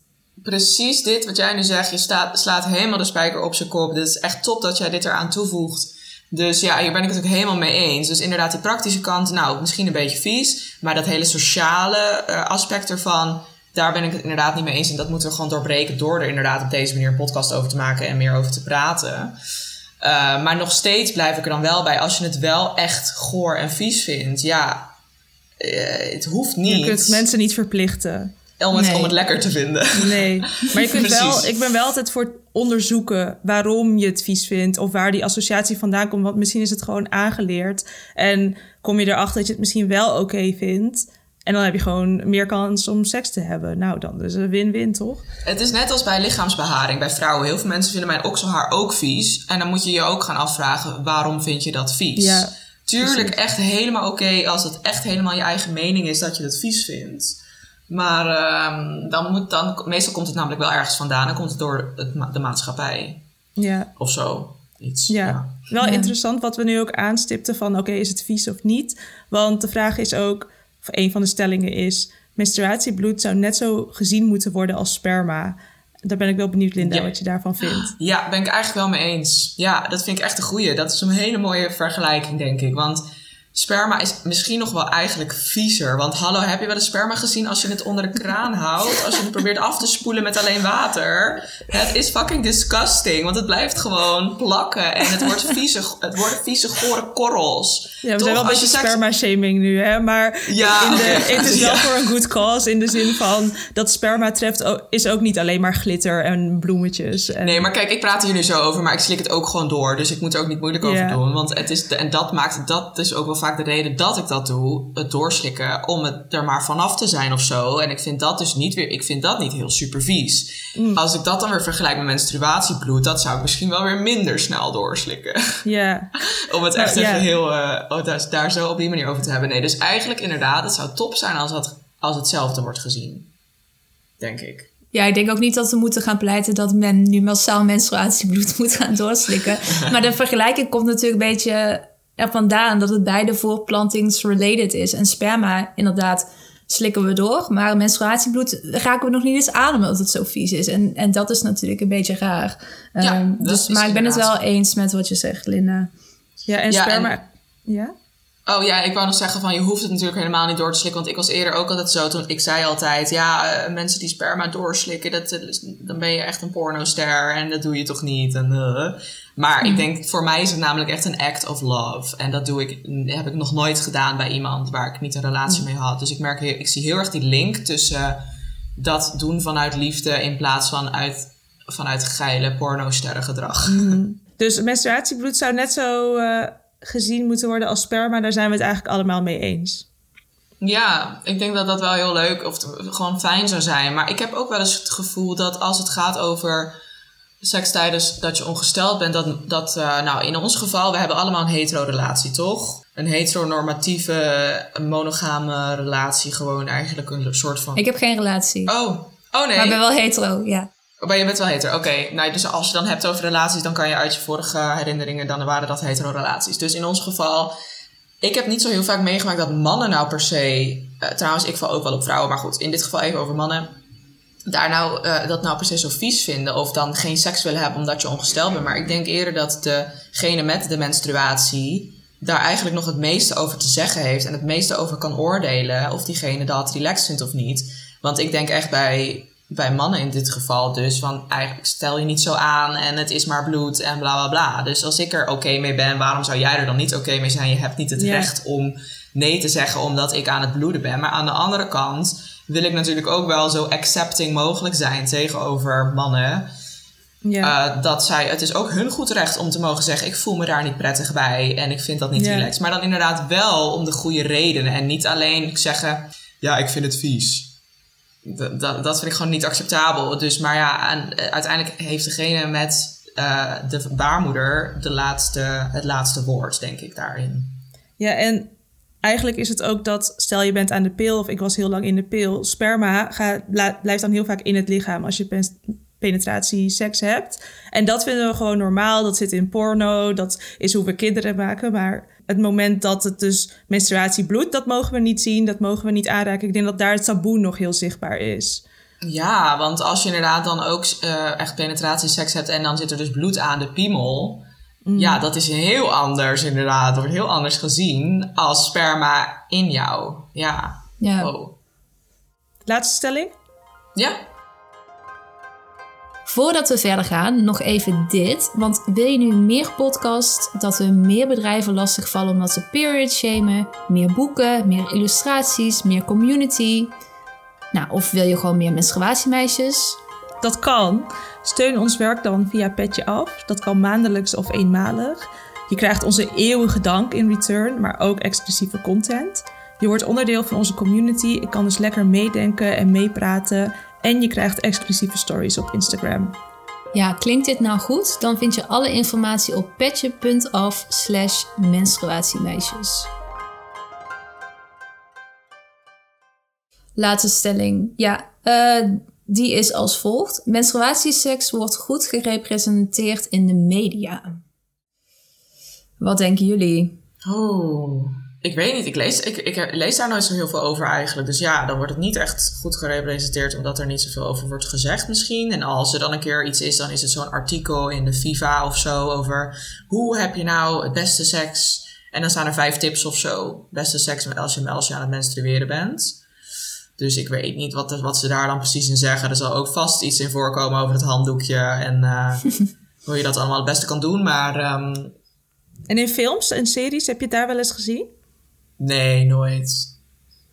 Precies dit wat jij nu zegt. Je slaat helemaal de spijker op zijn kop. Dit is echt top dat jij dit eraan toevoegt. Dus ja, hier ben ik het ook helemaal mee eens. Dus inderdaad, die praktische kant, nou, misschien een beetje vies. Maar dat hele sociale eh, aspect ervan, daar ben ik het inderdaad niet mee eens. En dat moeten we gewoon doorbreken door er inderdaad op deze manier een podcast over te maken en meer over te praten. Uh, maar nog steeds blijf ik er dan wel bij. Als je het wel echt goor en vies vindt, ja, uh, het hoeft niet. Je kunt mensen niet verplichten. Om het, nee. om het lekker te vinden. Nee, maar je kunt wel, ik ben wel altijd voor het onderzoeken waarom je het vies vindt of waar die associatie vandaan komt. Want misschien is het gewoon aangeleerd en kom je erachter dat je het misschien wel oké okay vindt. En dan heb je gewoon meer kans om seks te hebben. Nou, dan is het win-win, toch? Het is net als bij lichaamsbeharing bij vrouwen. Heel veel mensen vinden mijn okselhaar ook vies. En dan moet je je ook gaan afvragen, waarom vind je dat vies? Ja, Tuurlijk, echt helemaal oké als het echt helemaal je eigen mening is dat je het vies vindt. Maar uh, dan moet dan, meestal komt het namelijk wel ergens vandaan. Dan komt het door het, de maatschappij. Ja. Of zo. Iets. Ja. ja. Wel interessant wat we nu ook aanstipten van oké, is het vies of niet? Want de vraag is ook of een van de stellingen is: menstruatiebloed zou net zo gezien moeten worden als sperma. Daar ben ik wel benieuwd, Linda, wat je daarvan vindt. Ja, ben ik eigenlijk wel mee eens. Ja, dat vind ik echt een goeie. Dat is een hele mooie vergelijking, denk ik. Want Sperma is misschien nog wel eigenlijk viezer. Want hallo, heb je wel eens sperma gezien als je het onder de kraan houdt? Als je het probeert af te spoelen met alleen water. Het is fucking disgusting. Want het blijft gewoon plakken. En het wordt vieze, het worden vieze, gore korrels. Ja, we zijn wel een beetje sperma-shaming nu, hè? Maar ja, in de, het is wel voor een good cause. In de zin van dat sperma treft is ook niet alleen maar glitter en bloemetjes. En... Nee, maar kijk, ik praat hier nu zo over. Maar ik slik het ook gewoon door. Dus ik moet er ook niet moeilijk over doen. Want het is, en dat maakt, dat is ook wel vaak de reden dat ik dat doe, het doorslikken, om het er maar vanaf te zijn of zo. En ik vind dat dus niet weer, ik vind dat niet heel super vies. Mm. Als ik dat dan weer vergelijk met menstruatiebloed, dat zou ik misschien wel weer minder snel doorslikken. Ja. om het echt even heel, uh, oh, daar, daar zo op die manier over te hebben. Nee, dus eigenlijk inderdaad, het zou top zijn als, dat, als hetzelfde wordt gezien. Denk ik. Ja, ik denk ook niet dat we moeten gaan pleiten dat men nu massaal menstruatiebloed moet gaan doorslikken. maar de vergelijking komt natuurlijk een beetje er vandaan dat het beide voortplantingsrelated is. En sperma, inderdaad, slikken we door. Maar menstruatiebloed raken we nog niet eens aan omdat het zo vies is. En, en dat is natuurlijk een beetje raar. Ja, um, dus, maar ik ben het wel eens met wat je zegt, Linda. Ja, en sperma... Ja? Oh ja, ik wou nog zeggen van je hoeft het natuurlijk helemaal niet door te slikken. Want ik was eerder ook altijd zo. Toen ik zei altijd, ja, uh, mensen die sperma doorslikken, dat, dan ben je echt een pornoster en dat doe je toch niet. En, uh. Maar ik mhm. denk, voor mij is het namelijk echt een act of love. En dat doe ik, heb ik nog nooit gedaan bij iemand waar ik niet een relatie mhm. mee had. Dus ik merk, ik zie heel erg die link tussen dat doen vanuit liefde in plaats van uit, vanuit geile pornosterrengedrag. Mm. Dus menstruatiebloed zou net zo uh, gezien moeten worden als sperma. Daar zijn we het eigenlijk allemaal mee eens. Ja, ik denk dat dat wel heel leuk of gewoon fijn zou zijn. Maar ik heb ook wel eens het gevoel dat als het gaat over seks tijdens dat je ongesteld bent, dat, dat uh, nou in ons geval, we hebben allemaal een hetero-relatie, toch? Een heteronormatieve, monogame relatie, gewoon eigenlijk een soort van. Ik heb geen relatie. Oh, oh nee. Maar ik ben wel hetero, ja. Oh, maar je bent wel hetero, oké. Nou, dus als je dan hebt over relaties, dan kan je uit je vorige herinneringen, dan waren dat hetero-relaties. Dus in ons geval, ik heb niet zo heel vaak meegemaakt dat mannen nou per se. Uh, trouwens, ik val ook wel op vrouwen, maar goed, in dit geval even over mannen daar nou, uh, dat nou precies zo vies vinden of dan geen seks willen hebben omdat je ongesteld bent. Maar ik denk eerder dat degene met de menstruatie daar eigenlijk nog het meeste over te zeggen heeft en het meeste over kan oordelen of diegene dat relaxed vindt of niet. Want ik denk echt bij, bij mannen in dit geval dus van eigenlijk stel je niet zo aan en het is maar bloed en bla bla bla. Dus als ik er oké mee ben, waarom zou jij er dan niet oké mee zijn? Je hebt niet het recht om nee te zeggen omdat ik aan het bloeden ben. Maar aan de andere kant wil ik natuurlijk ook wel zo accepting mogelijk zijn tegenover mannen. Ja. Uh, dat zij, het is ook hun goed recht om te mogen zeggen: Ik voel me daar niet prettig bij en ik vind dat niet relaxed. Maar dan inderdaad wel om de goede redenen en niet alleen zeggen: Ja, ik vind het vies. Dat, dat, vind ik gewoon niet acceptabel. Dus, maar ja, en, uh, uiteindelijk heeft degene met uh, de baarmoeder de laatste, het laatste woord, denk ik, daarin. Ja, en eigenlijk is het ook dat, stel je bent aan de pil of ik was heel lang in de pil, sperma gaat, blijft dan heel vaak in het lichaam als je penetratie seks hebt. En dat vinden we gewoon normaal. Dat zit in porno, dat is hoe we kinderen maken. Maar het moment dat het dus menstruatie bloedt, dat mogen we niet zien, dat mogen we niet aanraken. Ik denk dat daar het taboe nog heel zichtbaar is. Ja, want als je inderdaad dan ook uh, echt penetratieseks hebt en dan zit er dus bloed aan de piemel Mm. Ja, dat is heel anders inderdaad. Wordt heel anders gezien als sperma in jou. Ja. ja. Laatste stelling? Ja, Voordat we verder gaan, nog even dit. Want wil je nu meer podcast, dat we meer bedrijven lastigvallen omdat ze period shamen, meer boeken, meer illustraties, meer community? Nou, of wil je gewoon meer menstruatiemeisjes? Dat kan. Steun ons werk dan via Petje Af. Dat kan maandelijks of eenmalig. Je krijgt onze eeuwige dank in return, maar ook exclusieve content. Je wordt onderdeel van onze community. Ik kan dus lekker meedenken en meepraten. En je krijgt exclusieve stories op Instagram. Ja, klinkt dit nou goed? Dan vind je alle informatie op petje.af slash menstruatiemeisjes. Laatste stelling. Ja, uh, die is als volgt. Menstruatieseks wordt goed gerepresenteerd in de media. Wat denken jullie? Oh, ik weet niet. Ik lees, ik, ik lees daar nooit zo heel veel over eigenlijk. Dus ja, dan wordt het niet echt goed gerepresenteerd, omdat er niet zoveel over wordt gezegd misschien. En als er dan een keer iets is, dan is het zo'n artikel in de Viva of zo over hoe heb je nou het beste seks. En dan staan er vijf tips of zo. Beste seks als je, als je aan het menstrueren bent. Dus ik weet niet wat, wat ze daar dan precies in zeggen. Er zal ook vast iets in voorkomen over het handdoekje en uh, hoe je dat allemaal het beste kan doen. Maar. Um... En in films en series heb je het daar wel eens gezien? Nee, nooit.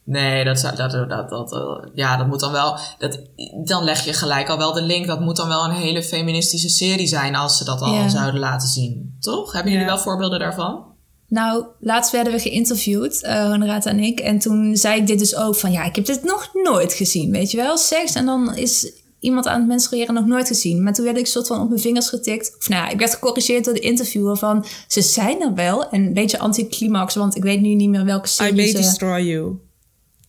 Nee, dat, dat, dat, dat, uh, ja, dat moet dan wel. Dat, dan leg je gelijk al wel de link. Dat moet dan wel een hele feministische serie zijn als ze dat al yeah. zouden laten zien. Toch? Hebben jullie wel voorbeelden daarvan? Nou, laatst werden we geïnterviewd, uh, Honorata en ik. En toen zei ik dit dus ook van ja, ik heb dit nog nooit gezien, weet je wel? Seks en dan is iemand aan het menstrueren nog nooit gezien. Maar toen werd ik soort van op mijn vingers getikt. Of nou ja, ik werd gecorrigeerd door de interviewer van... ze zijn er wel. En een beetje anticlimax, want ik weet nu niet meer welke serie I may destroy you.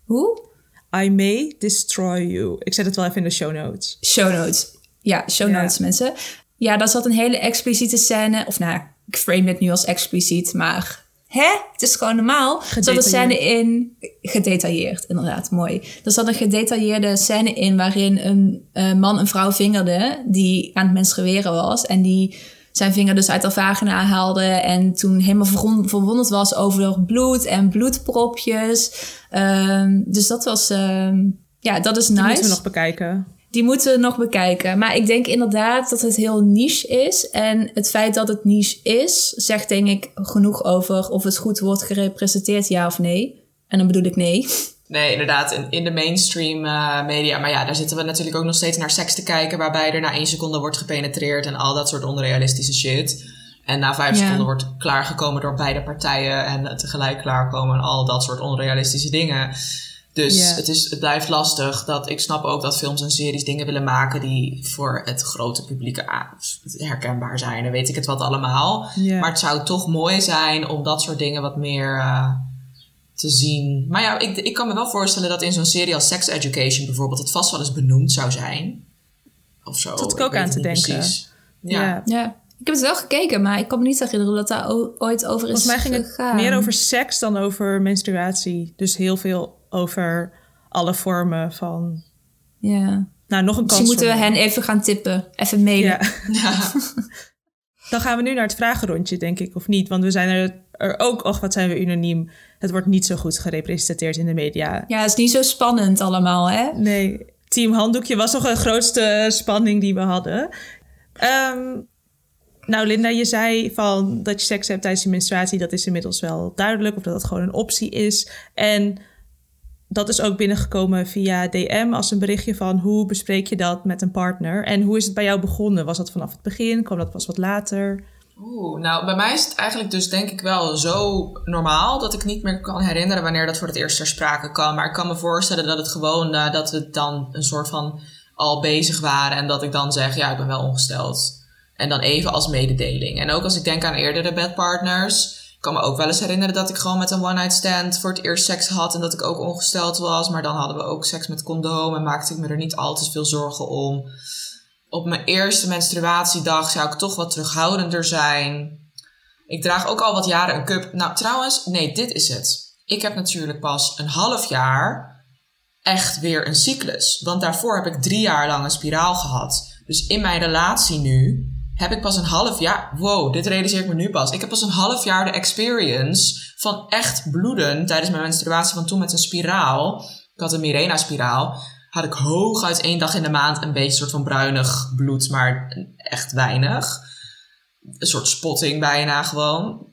Hoe? I may destroy you. Ik zet het wel even in de show notes. Show notes. Ja, show notes mensen. Ja, daar zat een hele expliciete scène. Of nou, ik frame het nu als expliciet, maar hè? Het is gewoon normaal. Er zat een scène in, gedetailleerd, inderdaad, mooi. Er zat een gedetailleerde scène in waarin een uh, man een vrouw vingerde die aan het menstrueren was. En die zijn vinger dus uit haar vagina haalde en toen helemaal verwonderd was over bloed en bloedpropjes. Um, dus dat was, um, ja, dat is nice. Dat moeten we nog bekijken. Die moeten we nog bekijken. Maar ik denk inderdaad dat het heel niche is. En het feit dat het niche is, zegt denk ik genoeg over of het goed wordt gerepresenteerd, ja of nee. En dan bedoel ik nee. Nee, inderdaad, in, in de mainstream uh, media. Maar ja, daar zitten we natuurlijk ook nog steeds naar seks te kijken, waarbij er na één seconde wordt gepenetreerd en al dat soort onrealistische shit. En na vijf ja. seconden wordt klaargekomen door beide partijen en tegelijk klaarkomen en al dat soort onrealistische dingen. Dus yeah. het, is, het blijft lastig. Dat, ik snap ook dat films en series dingen willen maken die voor het grote publiek herkenbaar zijn. En weet ik het wat allemaal. Yeah. Maar het zou toch mooi zijn om dat soort dingen wat meer uh, te zien. Maar ja, ik, ik kan me wel voorstellen dat in zo'n serie als Sex Education bijvoorbeeld het vast wel eens benoemd zou zijn. Of zo. Dat ik ook aan te denken. Precies. Ja. ja. ja. Ik heb het wel gekeken, maar ik kan me niet herinneren dat daar ooit over is Volgens mij ging het gegaan. meer over seks dan over menstruatie. Dus heel veel over alle vormen van. Ja. Nou, nog een kans. Misschien moeten we hen even gaan tippen. Even mailen. Ja. Ja. Dan gaan we nu naar het vragenrondje, denk ik, of niet? Want we zijn er, er ook, och, wat zijn we unaniem. Het wordt niet zo goed gerepresenteerd in de media. Ja, het is niet zo spannend allemaal, hè? Nee. Team Handdoekje was toch de grootste spanning die we hadden. Um, nou, Linda, je zei van dat je seks hebt tijdens je menstruatie. Dat is inmiddels wel duidelijk. Of dat dat gewoon een optie is. En dat is ook binnengekomen via DM als een berichtje van hoe bespreek je dat met een partner? En hoe is het bij jou begonnen? Was dat vanaf het begin? Kwam dat pas wat later? Oeh, nou bij mij is het eigenlijk dus denk ik wel zo normaal dat ik niet meer kan herinneren wanneer dat voor het eerst ter sprake kwam. Maar ik kan me voorstellen dat het gewoon, uh, dat we dan een soort van al bezig waren en dat ik dan zeg, ja ik ben wel ongesteld. En dan even als mededeling. En ook als ik denk aan eerdere bedpartners. Ik kan me ook wel eens herinneren dat ik gewoon met een one-night stand voor het eerst seks had. En dat ik ook ongesteld was. Maar dan hadden we ook seks met condoom. En maakte ik me er niet al te veel zorgen om. Op mijn eerste menstruatiedag zou ik toch wat terughoudender zijn. Ik draag ook al wat jaren een cup. Nou, trouwens, nee, dit is het. Ik heb natuurlijk pas een half jaar echt weer een cyclus. Want daarvoor heb ik drie jaar lang een spiraal gehad. Dus in mijn relatie nu heb ik pas een half jaar. Wow, dit realiseer ik me nu pas. Ik heb pas een half jaar de experience van echt bloeden tijdens mijn menstruatie van toen met een spiraal. Ik had een Mirena-spiraal. had ik hooguit één dag in de maand een beetje soort van bruinig bloed, maar echt weinig. Een soort spotting bijna gewoon.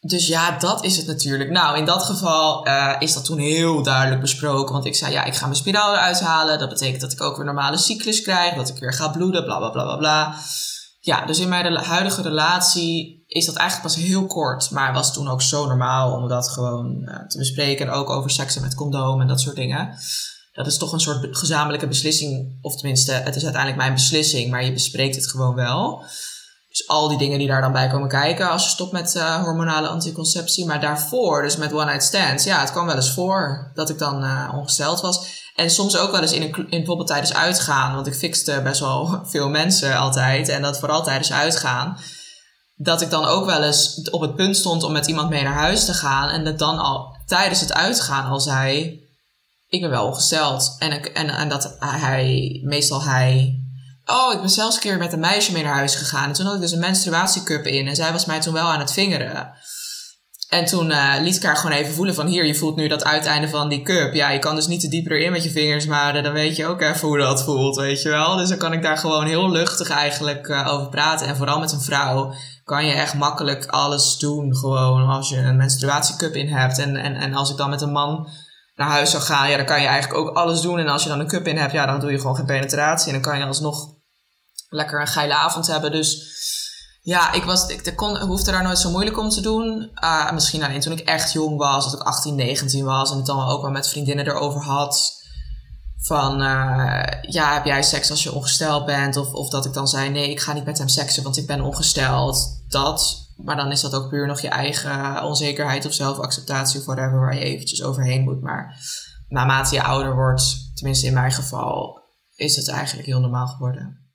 Dus ja, dat is het natuurlijk. Nou, in dat geval uh, is dat toen heel duidelijk besproken. Want ik zei, ja, ik ga mijn spiraal eruit halen. Dat betekent dat ik ook weer normale cyclus krijg. Dat ik weer ga bloeden, bla bla bla bla bla. Ja, dus in mijn huidige relatie is dat eigenlijk pas heel kort. Maar was toen ook zo normaal om dat gewoon uh, te bespreken. En ook over seksen met condoom en dat soort dingen. Dat is toch een soort gezamenlijke beslissing. Of tenminste, het is uiteindelijk mijn beslissing. Maar je bespreekt het gewoon wel. Dus al die dingen die daar dan bij komen kijken als je stopt met uh, hormonale anticonceptie. Maar daarvoor, dus met one night stands, ja, het kwam wel eens voor dat ik dan uh, ongesteld was. En soms ook wel eens in, een, in bijvoorbeeld tijdens uitgaan, want ik fixte best wel veel mensen altijd. En dat vooral tijdens uitgaan. Dat ik dan ook wel eens op het punt stond om met iemand mee naar huis te gaan. En dat dan al tijdens het uitgaan al zei: Ik ben wel ongesteld. En, ik, en, en dat hij, meestal hij, Oh, ik ben zelfs een keer met een meisje mee naar huis gegaan. En toen had ik dus een menstruatiecup in. En zij was mij toen wel aan het vingeren. En toen uh, liet ik haar gewoon even voelen van... Hier, je voelt nu dat uiteinde van die cup. Ja, je kan dus niet te dieper in met je vingers. Maar dan weet je ook even hoe dat voelt, weet je wel. Dus dan kan ik daar gewoon heel luchtig eigenlijk uh, over praten. En vooral met een vrouw kan je echt makkelijk alles doen. Gewoon als je een menstruatiecup in hebt. En, en, en als ik dan met een man naar huis zou gaan... Ja, dan kan je eigenlijk ook alles doen. En als je dan een cup in hebt... Ja, dan doe je gewoon geen penetratie. En dan kan je alsnog lekker een geile avond hebben. Dus ja, ik, was, ik kon, hoefde daar nooit zo moeilijk om te doen. Uh, misschien alleen toen ik echt jong was, dat ik 18, 19 was. En het dan ook wel met vriendinnen erover had. Van, uh, ja, heb jij seks als je ongesteld bent? Of, of dat ik dan zei, nee, ik ga niet met hem seksen, want ik ben ongesteld. Dat. Maar dan is dat ook puur nog je eigen onzekerheid of zelfacceptatie of whatever, waar je eventjes overheen moet. Maar naarmate je ouder wordt, tenminste in mijn geval, is het eigenlijk heel normaal geworden.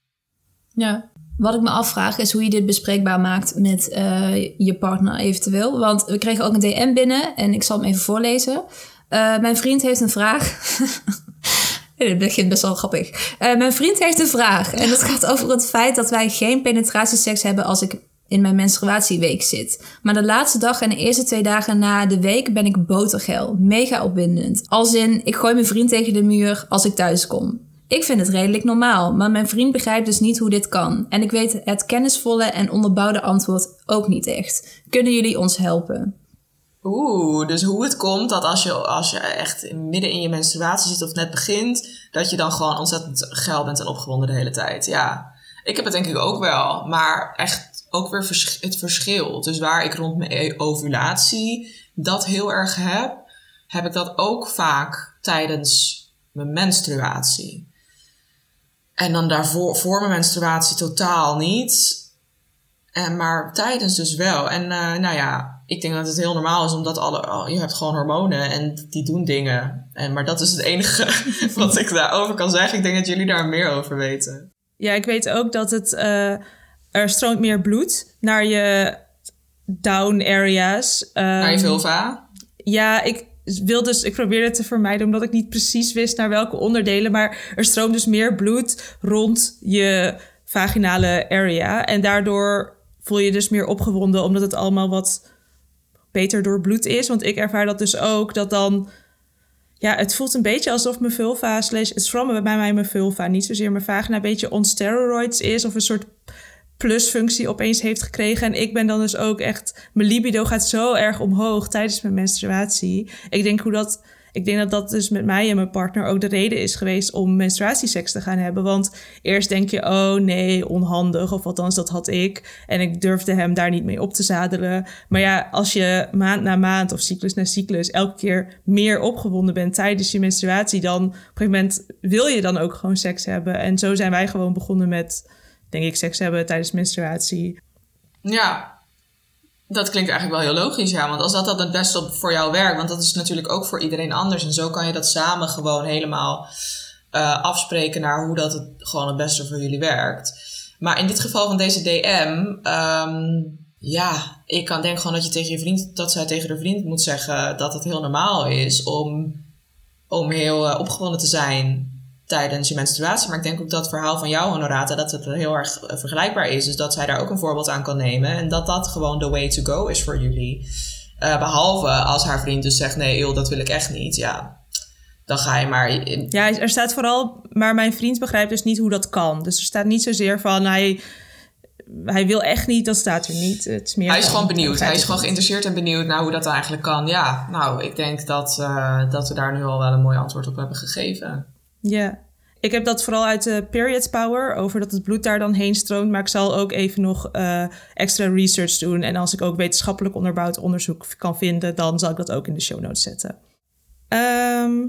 Ja. Wat ik me afvraag is hoe je dit bespreekbaar maakt met uh, je partner eventueel. Want we kregen ook een DM binnen en ik zal hem even voorlezen. Uh, mijn vriend heeft een vraag. Dit begint best wel grappig. Uh, mijn vriend heeft een vraag. En dat gaat over het feit dat wij geen penetratieseks hebben als ik in mijn menstruatieweek zit. Maar de laatste dag en de eerste twee dagen na de week ben ik botergeil. Mega opwindend. Als in, ik gooi mijn vriend tegen de muur als ik thuis kom. Ik vind het redelijk normaal, maar mijn vriend begrijpt dus niet hoe dit kan. En ik weet het kennisvolle en onderbouwde antwoord ook niet echt. Kunnen jullie ons helpen? Oeh, dus hoe het komt dat als je, als je echt midden in je menstruatie zit of net begint, dat je dan gewoon ontzettend geil bent en opgewonden de hele tijd. Ja, ik heb het denk ik ook wel, maar echt ook weer het verschil. Dus waar ik rond mijn ovulatie dat heel erg heb, heb ik dat ook vaak tijdens mijn menstruatie. En dan daarvoor, voor mijn menstruatie totaal niet. En, maar tijdens dus wel. En uh, nou ja, ik denk dat het heel normaal is, omdat alle, je hebt gewoon hormonen en die doen dingen. En, maar dat is het enige wat ik daarover kan zeggen. Ik denk dat jullie daar meer over weten. Ja, ik weet ook dat het, uh, er stroomt meer bloed naar je down areas. Um, naar je vulva? Ja, ik, wil dus, ik probeerde het te vermijden omdat ik niet precies wist naar welke onderdelen. Maar er stroomt dus meer bloed rond je vaginale area. En daardoor voel je dus meer opgewonden omdat het allemaal wat beter door bloed is. Want ik ervaar dat dus ook, dat dan... Ja, het voelt een beetje alsof mijn vulva, slash, het is bij mij mijn vulva, niet zozeer mijn vagina, een beetje on steroids is. Of een soort plusfunctie opeens heeft gekregen. En ik ben dan dus ook echt... Mijn libido gaat zo erg omhoog tijdens mijn menstruatie. Ik denk hoe dat... Ik denk dat dat dus met mij en mijn partner ook de reden is geweest om menstruatieseks te gaan hebben. Want eerst denk je, oh nee, onhandig. Of althans, dat had ik. En ik durfde hem daar niet mee op te zadelen. Maar ja, als je maand na maand of cyclus na cyclus elke keer meer opgewonden bent tijdens je menstruatie, dan op een gegeven moment wil je dan ook gewoon seks hebben. En zo zijn wij gewoon begonnen met denk ik, seks hebben tijdens menstruatie. Ja, dat klinkt eigenlijk wel heel logisch, ja. Want als dat dan het beste voor jou werkt, want dat is natuurlijk ook voor iedereen anders. En zo kan je dat samen gewoon helemaal uh, afspreken naar hoe dat het gewoon het beste voor jullie werkt. Maar in dit geval van deze DM, um, ja, ik kan denk gewoon dat je tegen je vriend, dat zij tegen de vriend moet zeggen dat het heel normaal is om, om heel uh, opgewonden te zijn tijdens je menstruatie. Maar ik denk ook dat het verhaal van jou, Honorata, dat het heel erg eh, vergelijkbaar is. Dus dat zij daar ook een voorbeeld aan kan nemen. En dat dat gewoon the way to go is voor jullie. Uh, behalve als haar vriend dus zegt, nee, eeuw, dat wil ik echt niet. Ja, dan ga je maar. Ja, er staat vooral, maar mijn vriend begrijpt dus niet hoe dat kan. Dus er staat niet zozeer van hij, hij wil echt niet, dat staat er niet. Het is meer hij is gewoon benieuwd. Hij is gewoon geïnteresseerd en benieuwd naar hoe dat eigenlijk kan. Ja, nou, ik denk dat, eh, dat we daar nu al wel een mooi antwoord op hebben gegeven. Ja. Ik heb dat vooral uit de period power, over dat het bloed daar dan heen stroomt. Maar ik zal ook even nog eh, extra research doen. En als ik ook wetenschappelijk onderbouwd onderzoek kan vinden, dan zal ik dat ook in de show notes zetten. Ehm,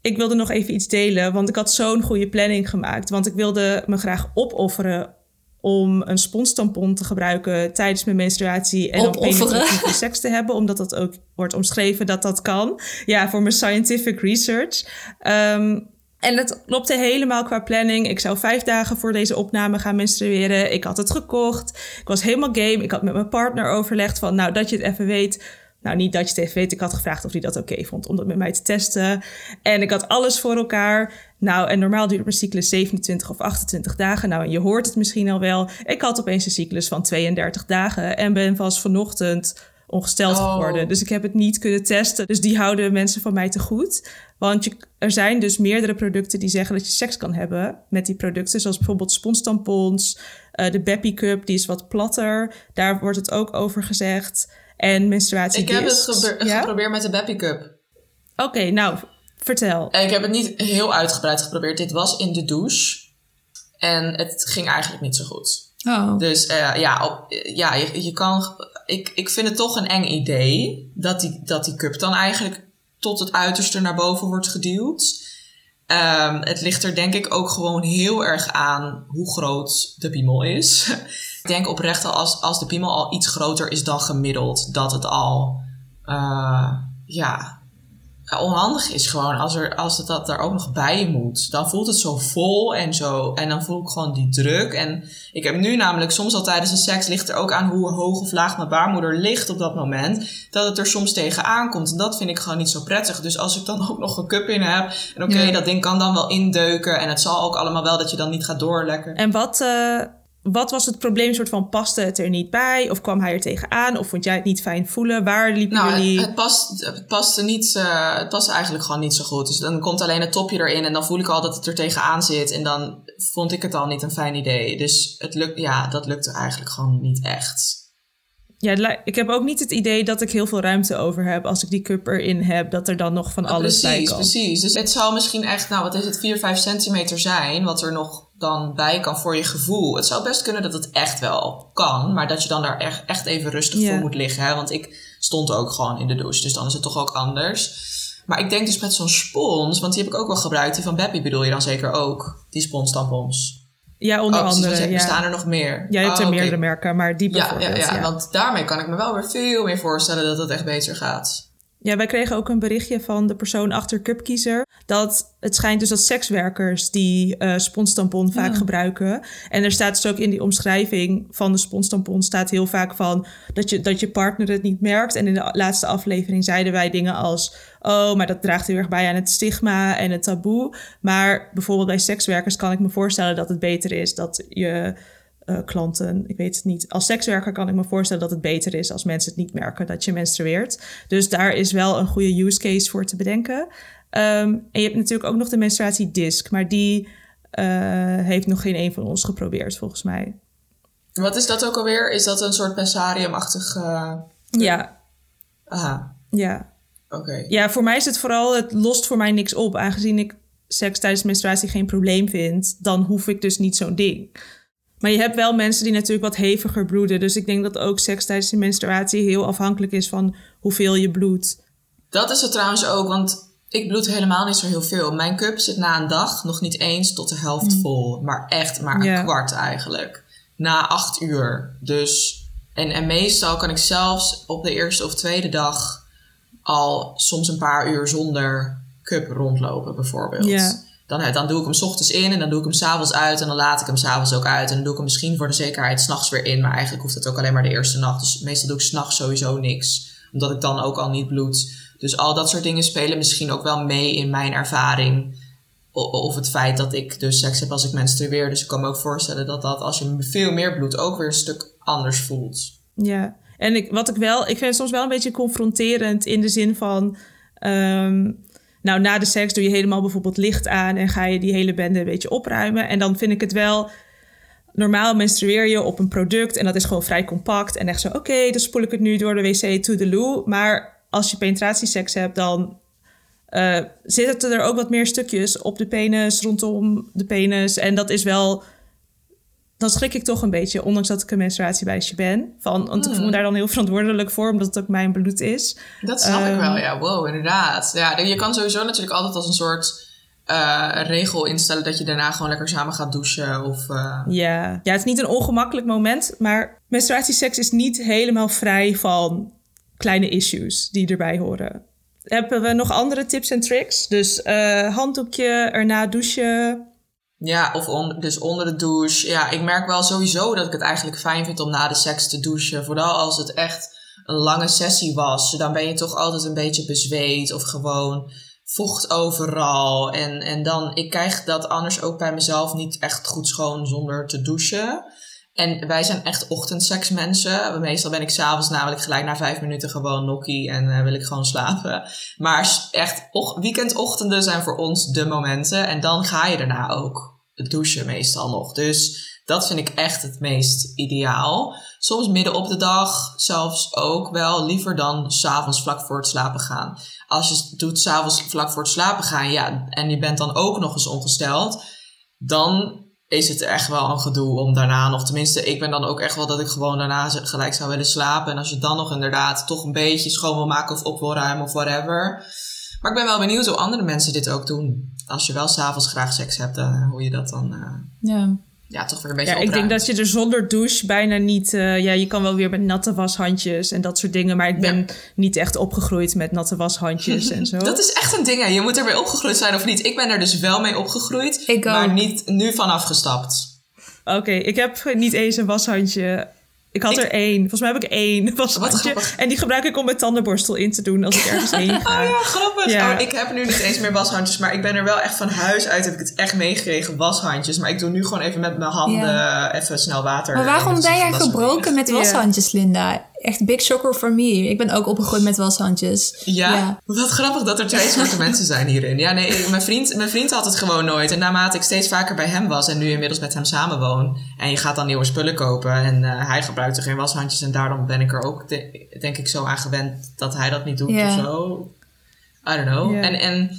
ik wilde nog even iets delen, want ik had zo'n goede planning gemaakt. Want ik wilde me graag opofferen om een sponstampon te gebruiken tijdens mijn menstruatie en dan Opofferen? penetratieve seks te hebben, omdat dat ook wordt omschreven dat dat kan. Ja, voor mijn scientific research. Ehm, en het klopte helemaal qua planning. Ik zou vijf dagen voor deze opname gaan menstrueren. Ik had het gekocht. Ik was helemaal game. Ik had met mijn partner overlegd van, nou, dat je het even weet. Nou, niet dat je het even weet. Ik had gevraagd of hij dat oké vond om dat met mij te testen. En ik had alles voor elkaar. Nou, en normaal duurt mijn cyclus 27 of 28 dagen. Nou, en je hoort het misschien al wel. Ik had opeens een cyclus van 32 dagen. En ben pas vanochtend ongesteld Oh. geworden. Dus ik heb het niet kunnen testen. Dus die houden mensen van mij te goed. Want je, er zijn dus meerdere producten die zeggen dat je seks kan hebben met die producten. Zoals bijvoorbeeld sponstampons, eh, de Beppy Cup, die is wat platter. Daar wordt het ook over gezegd. En menstruatie Ik heb het Ja? geprobeerd met de Beppy Cup. Oké, nou, vertel. En ik heb het niet heel uitgebreid geprobeerd. Dit was in de douche. En het ging eigenlijk niet zo goed. Oh. Dus eh, ja, op, ja je, je kan. Ik, ik vind het toch een eng idee dat die, dat die cup dan eigenlijk tot het uiterste naar boven wordt geduwd. Ehm, het ligt er denk ik ook gewoon heel erg aan hoe groot de piemel is. ik denk oprecht al als, als de piemel al iets groter is dan gemiddeld, dat het al eh, ja, onhandig is gewoon. Als, er, als het dat daar ook nog bij moet, dan voelt het zo vol en zo. En dan voel ik gewoon die druk. En ik heb nu namelijk soms al tijdens de seks ligt er ook aan hoe hoog of laag mijn baarmoeder ligt op dat moment. Dat het er soms tegenaan komt. En dat vind ik gewoon niet zo prettig. Dus als ik dan ook nog een cup in heb. En oké, Ja. dat ding kan dan wel indeuken. En het zal ook allemaal wel dat je dan niet gaat doorlekken. En wat, eh, wat was het probleem? Soort van, paste het er niet bij? Of kwam hij er tegenaan? Of vond jij het niet fijn voelen? Waar liepen Nou, jullie... het, het, past, het, paste niet, eh, het paste eigenlijk gewoon niet zo goed. Dus dan komt alleen het topje erin en dan voel ik al dat het er tegenaan zit. En dan vond ik het al niet een fijn idee. Dus het lukt, ja, dat lukte eigenlijk gewoon niet echt. Ja, ik heb ook niet het idee dat ik heel veel ruimte over heb als ik die cup erin heb, dat er dan nog van alles bij precies, precies. Dus het zou misschien echt, nou wat is het, 4, 5 centimeter zijn, wat er nog dan bij kan voor je gevoel. Het zou best kunnen dat het echt wel kan, maar dat je dan daar echt, echt even rustig Ja. voor moet liggen. Hè? Want ik stond ook gewoon in de douche, dus dan is het toch ook anders. Maar ik denk dus met zo'n spons, want die heb ik ook wel gebruikt. Die van Beppy bedoel je dan zeker ook, die sponstampons. Ja, onder oh, andere. want Ja. bestaan er nog meer? Jij hebt Oh, er oké. meerdere merken, maar die Ja, ja, bijvoorbeeld. ja, ja. want daarmee kan ik me wel weer veel meer voorstellen dat het echt beter gaat. Ja, wij kregen ook een berichtje van de persoon achter Cupkiezer. Dat het schijnt dus dat sekswerkers die eh sponstampon vaak gebruiken. En er staat dus ook in die omschrijving van de sponstampon staat heel vaak van dat je, dat je partner het niet merkt. En in de laatste aflevering zeiden wij dingen als: Oh, maar dat draagt heel erg bij aan het stigma en het taboe. Maar bijvoorbeeld bij sekswerkers kan ik me voorstellen dat het beter is dat je eh, klanten, ik weet het niet. Als sekswerker kan ik me voorstellen dat het beter is als mensen het niet merken dat je menstrueert. Dus daar is wel een goede use case voor te bedenken. Ehm, en je hebt natuurlijk ook nog de menstruatiedisc, maar die eh, heeft nog geen een van ons geprobeerd, volgens mij. Wat is dat ook alweer? Is dat een soort pensarium-achtig... eh, Ja, Aha, ja. oké. Ja, voor mij is het vooral, het lost voor mij niks op. Aangezien ik seks tijdens menstruatie geen probleem vind, dan hoef ik dus niet zo'n ding. Maar je hebt wel mensen die natuurlijk wat heviger bloeden. Dus ik denk dat ook seks tijdens de menstruatie heel afhankelijk is van hoeveel je bloedt. Dat is het trouwens ook, want ik bloed helemaal niet zo heel veel. Mijn cup zit na een dag nog niet eens tot de helft vol. Maar echt maar een kwart eigenlijk. Na acht uur. Dus, en, en meestal kan ik zelfs op de eerste of tweede dag al soms een paar uur zonder cup rondlopen bijvoorbeeld. Ja. Dan, dan doe ik hem ochtends in en dan doe ik hem s'avonds uit. En dan laat ik hem s'avonds ook uit. En dan doe ik hem misschien voor de zekerheid s'nachts weer in. Maar eigenlijk hoeft het ook alleen maar de eerste nacht. Dus meestal doe ik s'nachts sowieso niks. Omdat ik dan ook al niet bloed. Dus al dat soort dingen spelen misschien ook wel mee in mijn ervaring. Of het feit dat ik dus seks heb als ik menstrueer. Dus ik kan me ook voorstellen dat dat als je veel meer bloed ook weer een stuk anders voelt. Ja, en ik, wat ik wel, ik vind het soms wel een beetje confronterend in de zin van. ehm, Nou, na de seks doe je helemaal bijvoorbeeld licht aan en ga je die hele bende een beetje opruimen. En dan vind ik het wel. Normaal menstrueer je op een product en dat is gewoon vrij compact. En echt zo, oké, dan spoel ik het nu door de wc to the loo. Maar als je penetratieseks hebt, dan uh, zitten er ook wat meer stukjes op de penis, rondom de penis. En dat is wel dan schrik ik toch een beetje, ondanks dat ik een menstruatiewijsje ben. Van, want ik voel me hmm. daar dan heel verantwoordelijk voor, omdat het ook mijn bloed is. Dat snap ik wel, ehm, ja. Wow, inderdaad. Ja, je kan sowieso natuurlijk altijd als een soort uh, regel instellen dat je daarna gewoon lekker samen gaat douchen. Of, uh... ja. ja, het is niet een ongemakkelijk moment, maar menstruatieseks is niet helemaal vrij van kleine issues die erbij horen. Hebben we nog andere tips en tricks? Dus uh, handdoekje, erna douchen, ja, of dus onder de douche. Ja, ik merk wel sowieso dat ik het eigenlijk fijn vind om na de seks te douchen. Vooral als het echt een lange sessie was. Dan ben je toch altijd een beetje bezweet of gewoon vocht overal. En, en dan, ik krijg dat anders ook bij mezelf niet echt goed schoon zonder te douchen. En wij zijn echt ochtendseksmensen. Meestal ben ik s'avonds namelijk gelijk na vijf minuten gewoon nokkie en uh, wil ik gewoon slapen. Maar echt, weekendochtenden zijn voor ons de momenten. En dan ga je daarna ook douchen meestal nog. Dus dat vind ik echt het meest ideaal. Soms midden op de dag zelfs ook wel. Liever dan s'avonds vlak voor het slapen gaan. Als je het doet s'avonds vlak voor het slapen gaan, ja, en je bent dan ook nog eens ongesteld, dan is het echt wel een gedoe om daarna nog, tenminste, ik ben dan ook echt wel dat ik gewoon daarna gelijk zou willen slapen. En als je dan nog inderdaad toch een beetje schoon wil maken of op wil ruimen of whatever. Maar ik ben wel benieuwd hoe andere mensen dit ook doen. Als je wel s'avonds graag seks hebt, dan, hoe je dat dan. Uh, ja ja, toch weer een beetje Ja, ik denk dat je er zonder douche bijna niet... Uh, ja, je kan wel weer met natte washandjes en dat soort dingen. Maar ik ben niet echt opgegroeid met natte washandjes en zo. Dat is echt een ding, hè. Je moet er weer opgegroeid zijn of niet. Ik ben er dus wel mee opgegroeid, ik maar niet nu vanaf gestapt. Oké, ik heb niet eens een washandje ik had er één. Volgens mij heb ik één. Washandje. En die gebruik ik om mijn tandenborstel in te doen als ik ergens heen ga. Oh ja, grappig. Ja. Oh, ik heb nu niet eens meer washandjes. Maar ik ben er wel echt van huis uit heb ik het echt meegekregen. Washandjes. Maar ik doe nu gewoon even met mijn handen even snel water. Maar waarom ben jij gebroken met washandjes, Linda? Echt big shocker for me. Ik ben ook opgegroeid met washandjes. Ja? ja? Wat grappig dat er twee soorten mensen zijn hierin. Ja, nee, mijn vriend, mijn vriend had het gewoon nooit. En naarmate ik steeds vaker bij hem was en nu inmiddels met hem samenwoon. En je gaat dan nieuwe spullen kopen en uh, hij gebruikte geen washandjes. En daarom ben ik er ook, denk ik, zo aan gewend dat hij dat niet doet of zo. I don't know. En, en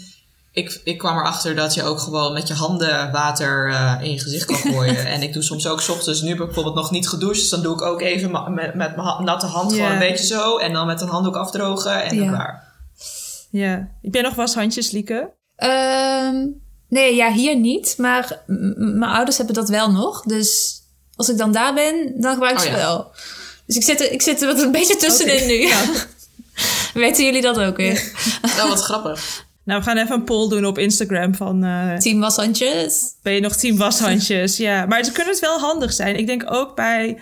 ik, ik kwam erachter dat je ook gewoon met je handen water uh, in je gezicht kan gooien. en ik doe soms ook s ochtends, nu heb ik bijvoorbeeld nog niet gedoucht. Dus dan doe ik ook even met, met mijn natte hand gewoon een beetje zo. En dan met een handdoek afdrogen en dan klaar. Ja. Heb jij nog washandjes, Lieke? Um, nee, ja, hier niet. Maar mijn ouders hebben dat wel nog. Dus als ik dan daar ben, dan gebruik ik oh, ze wel. Dus ik zit, er, ik zit er wat een beetje tussenin nu. Ja. Weten jullie dat ook weer? Nou, wat grappig. Nou, we gaan even een poll doen op Instagram van... Uh, team washandjes. Ben je nog team washandjes? ja, maar ze kunnen het wel handig zijn. Ik denk ook bij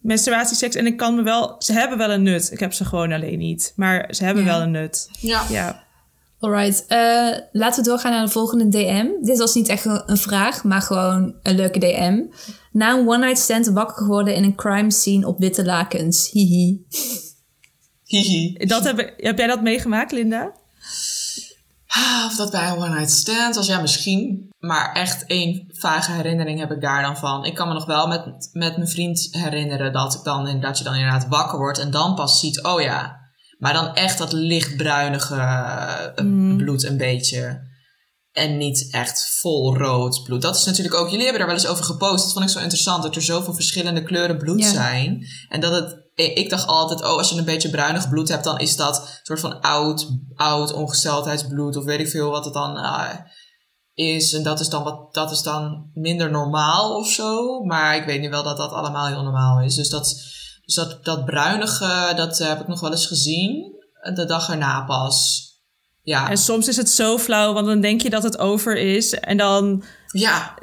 menstruatieseks. En ik kan me wel... Ze hebben wel een nut. Ik heb ze gewoon alleen niet. Maar ze hebben wel een nut. Ja. ja. Alright, uh, laten we doorgaan naar de volgende DM. Dit was niet echt een vraag, maar gewoon een leuke DM. Na een one-night stand wakker geworden in een crime scene op witte lakens. Hihi. Hihi. Dat heb, heb jij dat meegemaakt, Linda? Ah, of dat bij een one night stand was, ja misschien. Maar echt één vage herinnering heb ik daar dan van. Ik kan me nog wel met, met mijn vriend herinneren dat ik dan dat je dan inderdaad wakker wordt en dan pas ziet, oh ja. Maar dan echt dat lichtbruinige eh, mm. bloed een beetje. En niet echt vol rood bloed. Dat is natuurlijk ook. Jullie hebben daar wel eens over gepost. Dat vond ik zo interessant. Dat er zoveel verschillende kleuren bloed zijn. En dat het ik dacht altijd, oh, als je een beetje bruinig bloed hebt, dan is dat een soort van oud, oud ongesteldheidsbloed of weet ik veel wat het dan uh, is. En dat is, dan wat, dat is dan minder normaal of zo. Maar ik weet nu wel dat dat allemaal heel normaal is. Dus dat, dus dat, dat bruinige, dat heb ik nog wel eens gezien. De dag erna pas. Ja. En soms is het zo flauw, want dan denk je dat het over is. En dan ja.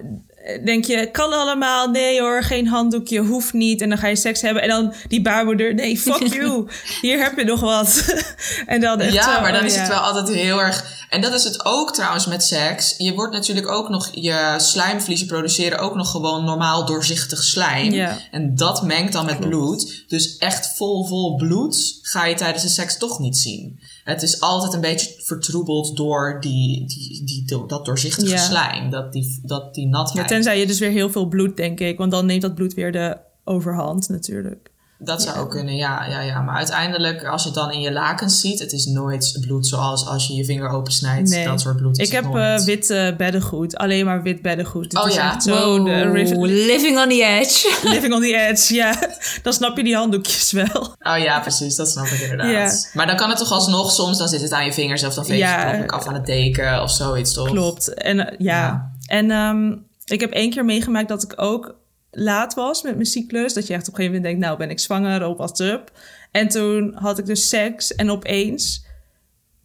Denk je, kan allemaal, nee hoor, geen handdoekje, hoeft niet. En dan ga je seks hebben en dan die baarmoeder, nee, fuck you, hier heb je nog wat. en dan echt ja, zo, maar dan oh is ja. het wel altijd heel erg. En dat is het ook trouwens met seks. Je wordt natuurlijk ook nog, je slijmvliezen produceren ook nog gewoon normaal doorzichtig slijm. Ja. En dat mengt dan met bloed. Dus echt vol, vol bloed ga je tijdens de seks toch niet zien. Het is altijd een beetje vertroebeld door die, die, die, dat doorzichtige Ja. slijm. Dat die, dat die natheid. Ja, tenzij je dus weer heel veel bloed, denk ik. Want dan neemt dat bloed weer de overhand natuurlijk. Dat zou ook kunnen, ja, ja, ja. Maar uiteindelijk, als je het dan in je lakens ziet, het is nooit bloed zoals als je je vinger opensnijdt. Nee. Dat soort bloed. is Ik heb nooit. eh, wit beddengoed. Alleen maar wit beddengoed. Dit Oh is ja? echt zo Wow, living on the edge. living on the edge. Ja, dan snap je die handdoekjes wel. Oh ja, precies, dat snap ik inderdaad. Ja. Maar dan kan het toch alsnog soms, dan zit het aan je vingers of dan veeg je Ja. het af aan het deken of zoiets toch? Klopt. En eh, ja. Ja. En ehm, ik heb één keer meegemaakt dat ik ook laat was met mijn cyclus. Dat je echt op een gegeven moment denkt, nou ben ik zwanger, op what's up. En toen had ik dus seks en opeens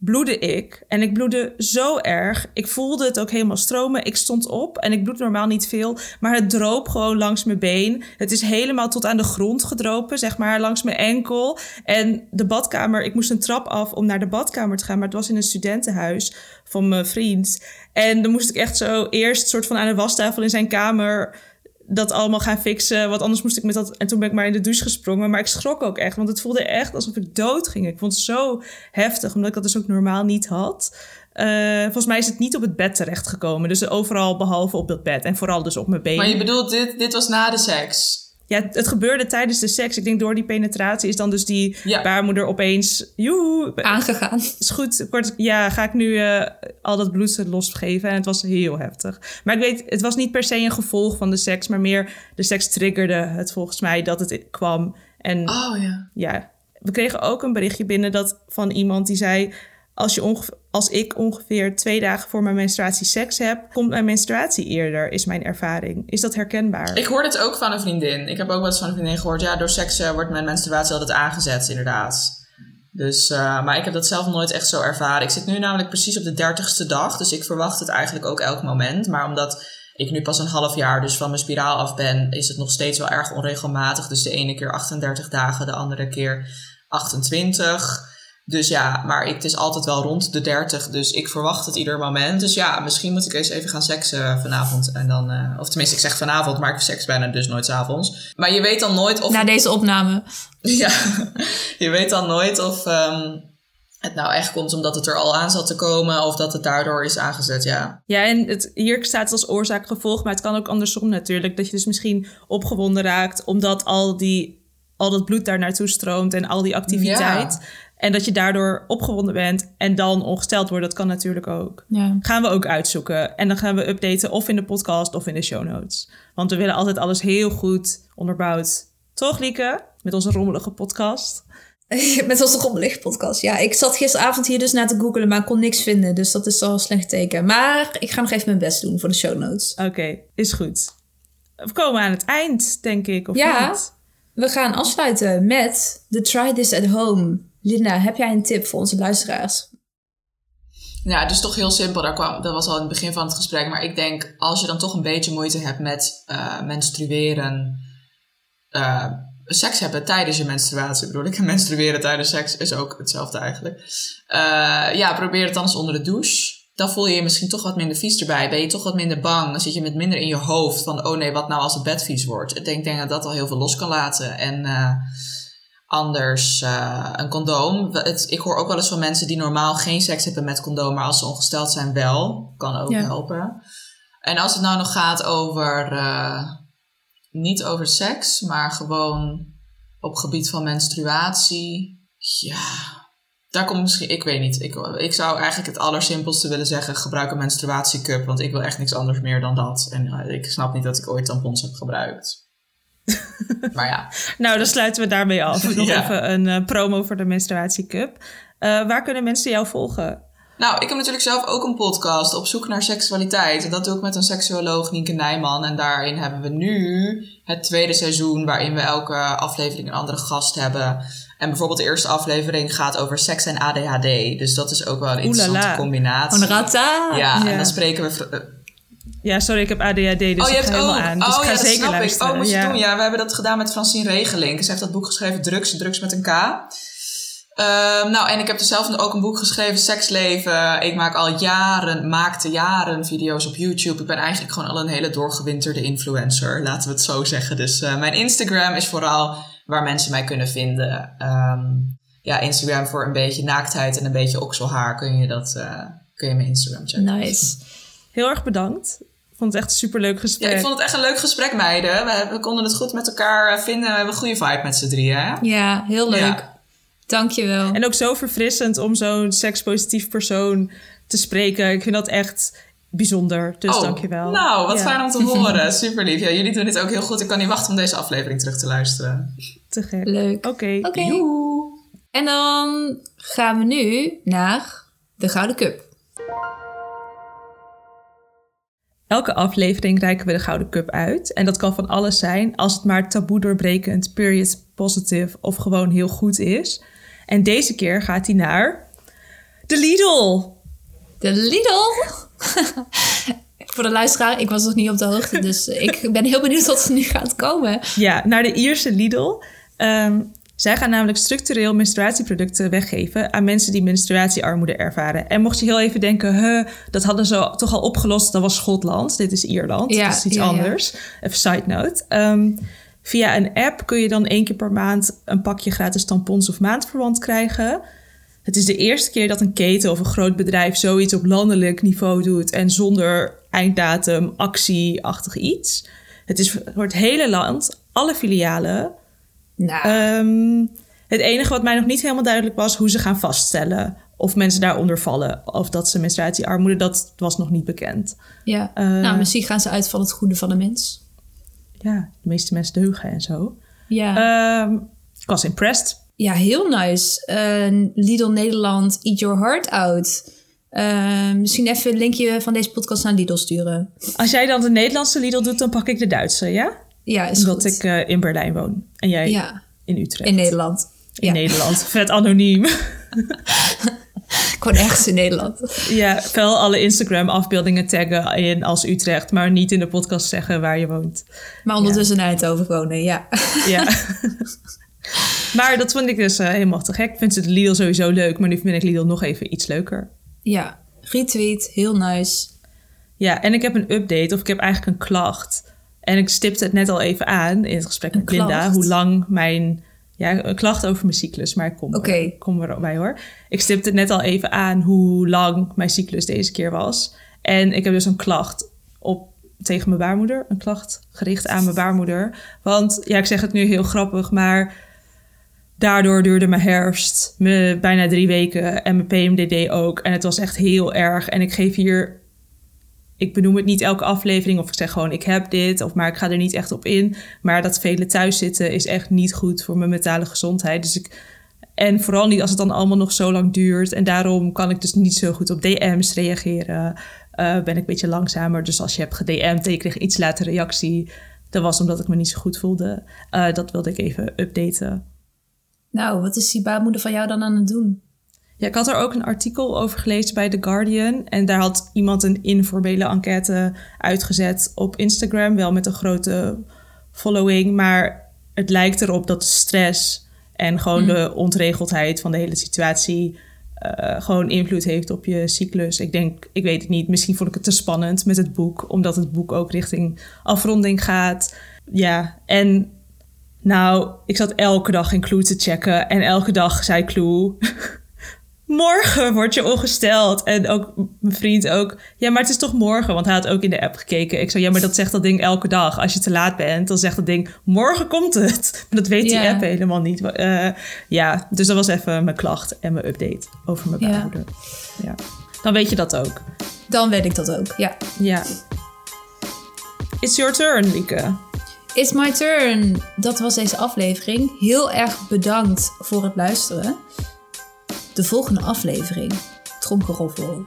bloedde ik. En ik bloedde zo erg. Ik voelde het ook helemaal stromen. Ik stond op en ik bloed normaal niet veel. Maar het droop gewoon langs mijn been. Het is helemaal tot aan de grond gedropen, zeg maar, langs mijn enkel. En de badkamer, ik moest een trap af om naar de badkamer te gaan. Maar het was in een studentenhuis van mijn vriend. En dan moest ik echt zo eerst soort van aan de wastafel in zijn kamer dat allemaal gaan fixen. Want anders moest ik met dat... En toen ben ik maar in de douche gesprongen. Maar ik schrok ook echt. Want het voelde echt alsof ik dood ging. Ik vond het zo heftig. Omdat ik dat dus ook normaal niet had. Eh, volgens mij is het niet op het bed terechtgekomen. Dus overal behalve op dat bed. En vooral dus op mijn benen. Maar je bedoelt, dit, dit was na de seks? Ja, het gebeurde tijdens de seks. Ik denk door die penetratie is dan dus die Ja. baarmoeder opeens... Joehoe, Aangegaan. is goed. Kort, ja, ga ik nu eh, al dat bloed losgeven. En het was heel heftig. Maar ik weet, het was niet per se een gevolg van de seks. Maar meer de seks triggerde het volgens mij dat het kwam. En Oh ja. ja, we kregen ook een berichtje binnen dat van iemand die zei... Als, je als ik ongeveer twee dagen voor mijn menstruatie seks heb... komt mijn menstruatie eerder, is mijn ervaring. Is dat herkenbaar? Ik hoorde het ook van een vriendin. Ik heb ook wel eens van een vriendin gehoord. Ja, door seks eh, wordt mijn menstruatie altijd aangezet, inderdaad. Dus, eh, maar ik heb dat zelf nooit echt zo ervaren. Ik zit nu namelijk precies op de dertigste dag. Dus ik verwacht het eigenlijk ook elk moment. Maar omdat ik nu pas een half jaar dus van mijn spiraal af ben... is het nog steeds wel erg onregelmatig. Dus de ene keer 38 dagen, de andere keer 28... Dus ja, maar ik, het is altijd wel rond de 30, dus ik verwacht het ieder moment. Dus ja, misschien moet ik eens even gaan seksen vanavond. En dan, eh, of tenminste, ik zeg vanavond, maar ik seks bijna dus nooit 's avonds. Maar je weet dan nooit of. Na deze opname. Ja, je weet dan nooit of ehm, het nou echt komt omdat het er al aan zat te komen, of dat het daardoor is aangezet. Ja, Ja, en het, hier staat het als oorzaak-gevolg, maar het kan ook andersom natuurlijk. Dat je dus misschien opgewonden raakt omdat al, die, al dat bloed daar naartoe stroomt en al die activiteit. En dat je daardoor opgewonden bent en dan ongesteld wordt. Dat kan natuurlijk ook. Ja. Gaan we ook uitzoeken. En dan gaan we updaten of in de podcast of in de show notes. Want we willen altijd alles heel goed onderbouwd. Toch, Lieke? Met onze rommelige podcast. Met onze rommelig podcast. Ja, ik zat gisteravond hier dus naar te googelen, maar kon niks vinden. Dus dat is al een slecht teken. Maar ik ga nog even mijn best doen voor de show notes. Oké, is goed. We komen aan het eind, denk ik. Of Ja. niet? We gaan afsluiten met de Try This at Home. Linda, heb jij een tip voor onze luisteraars? ja het is toch heel simpel. Daar kwam, dat was al in het begin van het gesprek. Maar ik denk, als je dan toch een beetje moeite hebt met eh, menstrueren, eh, seks hebben tijdens je menstruatie, bedoel ik. Menstrueren tijdens seks is ook hetzelfde eigenlijk. Eh, ja, probeer het dan eens onder de douche. Dan voel je je misschien toch wat minder vies erbij. Ben je toch wat minder bang. Dan zit je met minder in je hoofd van, oh nee, wat nou als het bed vies wordt. Ik denk, denk dat dat al heel veel los kan laten. En eh, anders eh, een condoom. Het, ik hoor ook wel eens van mensen die normaal geen seks hebben met condoom, maar als ze ongesteld zijn wel. Kan ook Ja. helpen. En als het nou nog gaat over, eh, niet over seks, maar gewoon op gebied van menstruatie. Ja, daar komt misschien, ik weet niet. Ik, ik zou eigenlijk het allersimpelste willen zeggen: gebruik een menstruatiecup, want ik wil echt niks anders meer dan dat. En eh, ik snap niet dat ik ooit tampons heb gebruikt. maar ja, Nou, dan sluiten we daarmee af. Nog Ja. even een eh, promo voor de Menstruatie Cup. Eh, waar kunnen mensen jou volgen? Nou, ik heb natuurlijk zelf ook een podcast op zoek naar seksualiteit. En dat doe ik met een seksuoloog, Nienke Nijman. En daarin hebben we nu het tweede seizoen, waarin we elke aflevering een andere gast hebben. En bijvoorbeeld de eerste aflevering gaat over seks en ADHD. Dus dat is ook wel een interessante Oelala. combinatie. Ja, Ja. en dan spreken we... eh, Ja, sorry, ik heb ADHD, dus oh, je ik hebt ga helemaal ook. aan. Dus oh ik ga ja, dat zeker snap ik. Oh, moet je ja. doen. Ja, we hebben dat gedaan met Francine Regeling. Ze heeft dat boek geschreven, Drugs, Drugs met een K. Ehm, nou, en ik heb dus zelf ook een boek geschreven, Seksleven. Ik maak al jaren, maakte jaren video's op YouTube. Ik ben eigenlijk gewoon al een hele doorgewinterde influencer, laten we het zo zeggen. Dus eh, mijn Instagram is vooral waar mensen mij kunnen vinden. Ehm, ja, Instagram voor een beetje naaktheid en een beetje okselhaar kun je, dat, eh, kun je mijn Instagram checken. Nice. Heel erg bedankt. Ik vond het echt een superleuk Ja, gesprek. ik vond het echt een leuk gesprek, meiden. We, we konden het goed met elkaar eh, vinden. We hebben een goede vibe met z'n drieën. Hè? Ja, heel leuk. Ja. Dankjewel. En ook zo verfrissend om zo'n sekspositief persoon te spreken. Ik vind dat echt bijzonder. Dus Oh, dankjewel. Nou, wat Ja, fijn om te horen. Super lief. Ja, jullie doen dit ook heel goed. Ik kan niet wachten om deze aflevering terug te luisteren. Te gek. Leuk. Oké. Oké. Joe. En dan gaan we nu naar de Gouden Cup. Elke aflevering reiken we de Gouden Cup uit. En dat kan van alles zijn, als het maar taboe doorbrekend, period positive of gewoon heel goed is. En deze keer gaat hij naar de Lidl. De Lidl. Voor de luisteraar, ik was nog niet op de hoogte, dus ik ben heel benieuwd wat er nu gaat komen. Ja, naar de Ierse Lidl. Ehm, zij gaan namelijk structureel menstruatieproducten weggeven aan mensen die menstruatiearmoede ervaren. En mocht je heel even denken, huh, dat hadden ze toch al opgelost, dat was Schotland, dit is Ierland, Ja, dat is iets ja, ja. anders. Even side note. Ehm, via een app kun je dan één keer per maand een pakje gratis tampons of maandverband krijgen. Het is de eerste keer dat een keten of een groot bedrijf zoiets op landelijk niveau doet en zonder einddatum, actieachtig iets. Het is voor het hele land, alle filialen. Nou, Ehm, het enige wat mij nog niet helemaal duidelijk was, hoe ze gaan vaststellen of mensen daaronder vallen of dat ze menstruatiearmoede, dat was nog niet bekend. ja. eh, nou, misschien gaan ze uit van het goede van de mens. Ja, de meeste mensen deugen en zo. Ja, Ehm, ik was impressed. Ja heel nice. Eh, Lidl Nederland, eat your heart out. Eh, misschien even een linkje van deze podcast naar Lidl sturen. Als jij dan de Nederlandse Lidl doet, dan pak ik de Duitse, ja? Ja, is Omdat goed. ik eh, in Berlijn woon en jij Ja, in Utrecht. in Nederland. In ja. Nederland. Vet anoniem. Gewoon ergens in Nederland. ja, wel alle Instagram afbeeldingen taggen in als Utrecht, maar niet in de podcast zeggen waar je woont. Maar ondertussen naar het overwonen, ja. Ja. maar dat vond ik dus eh, helemaal te gek. Ik vind de Lidl sowieso leuk, maar nu vind ik Lidl nog even iets leuker. Ja, retweet, heel nice. Ja, en ik heb een update of ik heb eigenlijk een klacht. En ik stipte het net al even aan in het gesprek met Linda, klacht? hoe lang mijn... Ja, een klacht over mijn cyclus, maar ik kom, Oké. er, kom erbij hoor. Ik stipte het net al even aan hoe lang mijn cyclus deze keer was. En ik heb dus een klacht op, tegen mijn baarmoeder. Een klacht gericht aan mijn baarmoeder. Want, ja, ik zeg het nu heel grappig, maar... Daardoor duurde mijn herfst me bijna drie weken en mijn PMDD ook. En het was echt heel erg. En ik geef hier ik benoem het niet elke aflevering of ik zeg gewoon ik heb dit, of maar ik ga er niet echt op in. Maar dat vele thuis zitten is echt niet goed voor mijn mentale gezondheid. Dus ik, en vooral niet als het dan allemaal nog zo lang duurt. En daarom kan ik dus niet zo goed op DM's reageren. Eh, ben ik een beetje langzamer. Dus als je hebt gedM'd en je kreeg iets later reactie, dat was omdat ik me niet zo goed voelde. Eh, dat wilde ik even updaten. Nou, wat is die baarmoeder van jou dan aan het doen? Ja, ik had er ook een artikel over gelezen bij The Guardian. En daar had iemand een informele enquête uitgezet op Instagram. Wel met een grote following. Maar het lijkt erop dat de stress en gewoon de ontregeldheid van de hele situatie... eh, gewoon invloed heeft op je cyclus. Ik denk, ik weet het niet. Misschien vond ik het te spannend met het boek. Omdat het boek ook richting afronding gaat. Ja, en nou, ik zat elke dag in Clue te checken. En elke dag zei Clue... Morgen word je ongesteld. En ook mijn vriend ook. Ja, maar het is toch morgen? Want hij had ook in de app gekeken. Ik zei, ja, maar dat zegt dat ding elke dag. Als je te laat bent, dan zegt dat ding, morgen komt het. Maar dat weet die Ja. app helemaal niet. Eh, ja, dus dat was even mijn klacht en mijn update over mijn Ja. baarmoeder. Ja. Dan weet je dat ook. Dan weet ik dat ook, ja. Ja. It's your turn, Lieke. It's my turn. Dat was deze aflevering. Heel erg bedankt voor het luisteren. De volgende aflevering, tromgeroffel,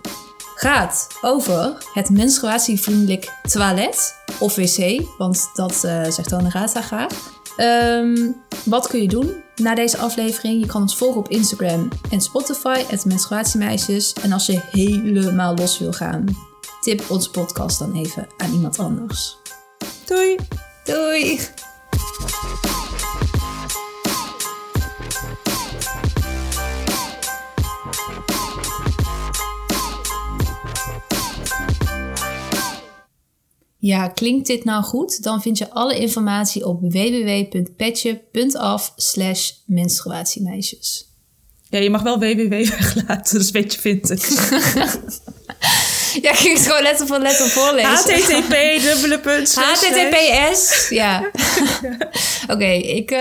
gaat over het menstruatievriendelijk toilet of wc. Want dat eh, zegt Honorata graag. Ehm, wat kun je doen na deze aflevering? Je kan ons volgen op Instagram en Spotify, het menstruatiemeisjes. En als je helemaal los wil gaan, tip onze podcast dan even aan iemand anders. Doei! Doei! Ja, klinkt dit nou goed? Dan vind je alle informatie op www.petje.af slash menstruatiemeisjes. Ja, je mag wel www weglaten, dus weet je vindt het. Ja, ik ging het gewoon letter voor letter voorlezen. HTTP, dubbele punt. HTTPS. Ja. Oké, ik... eh,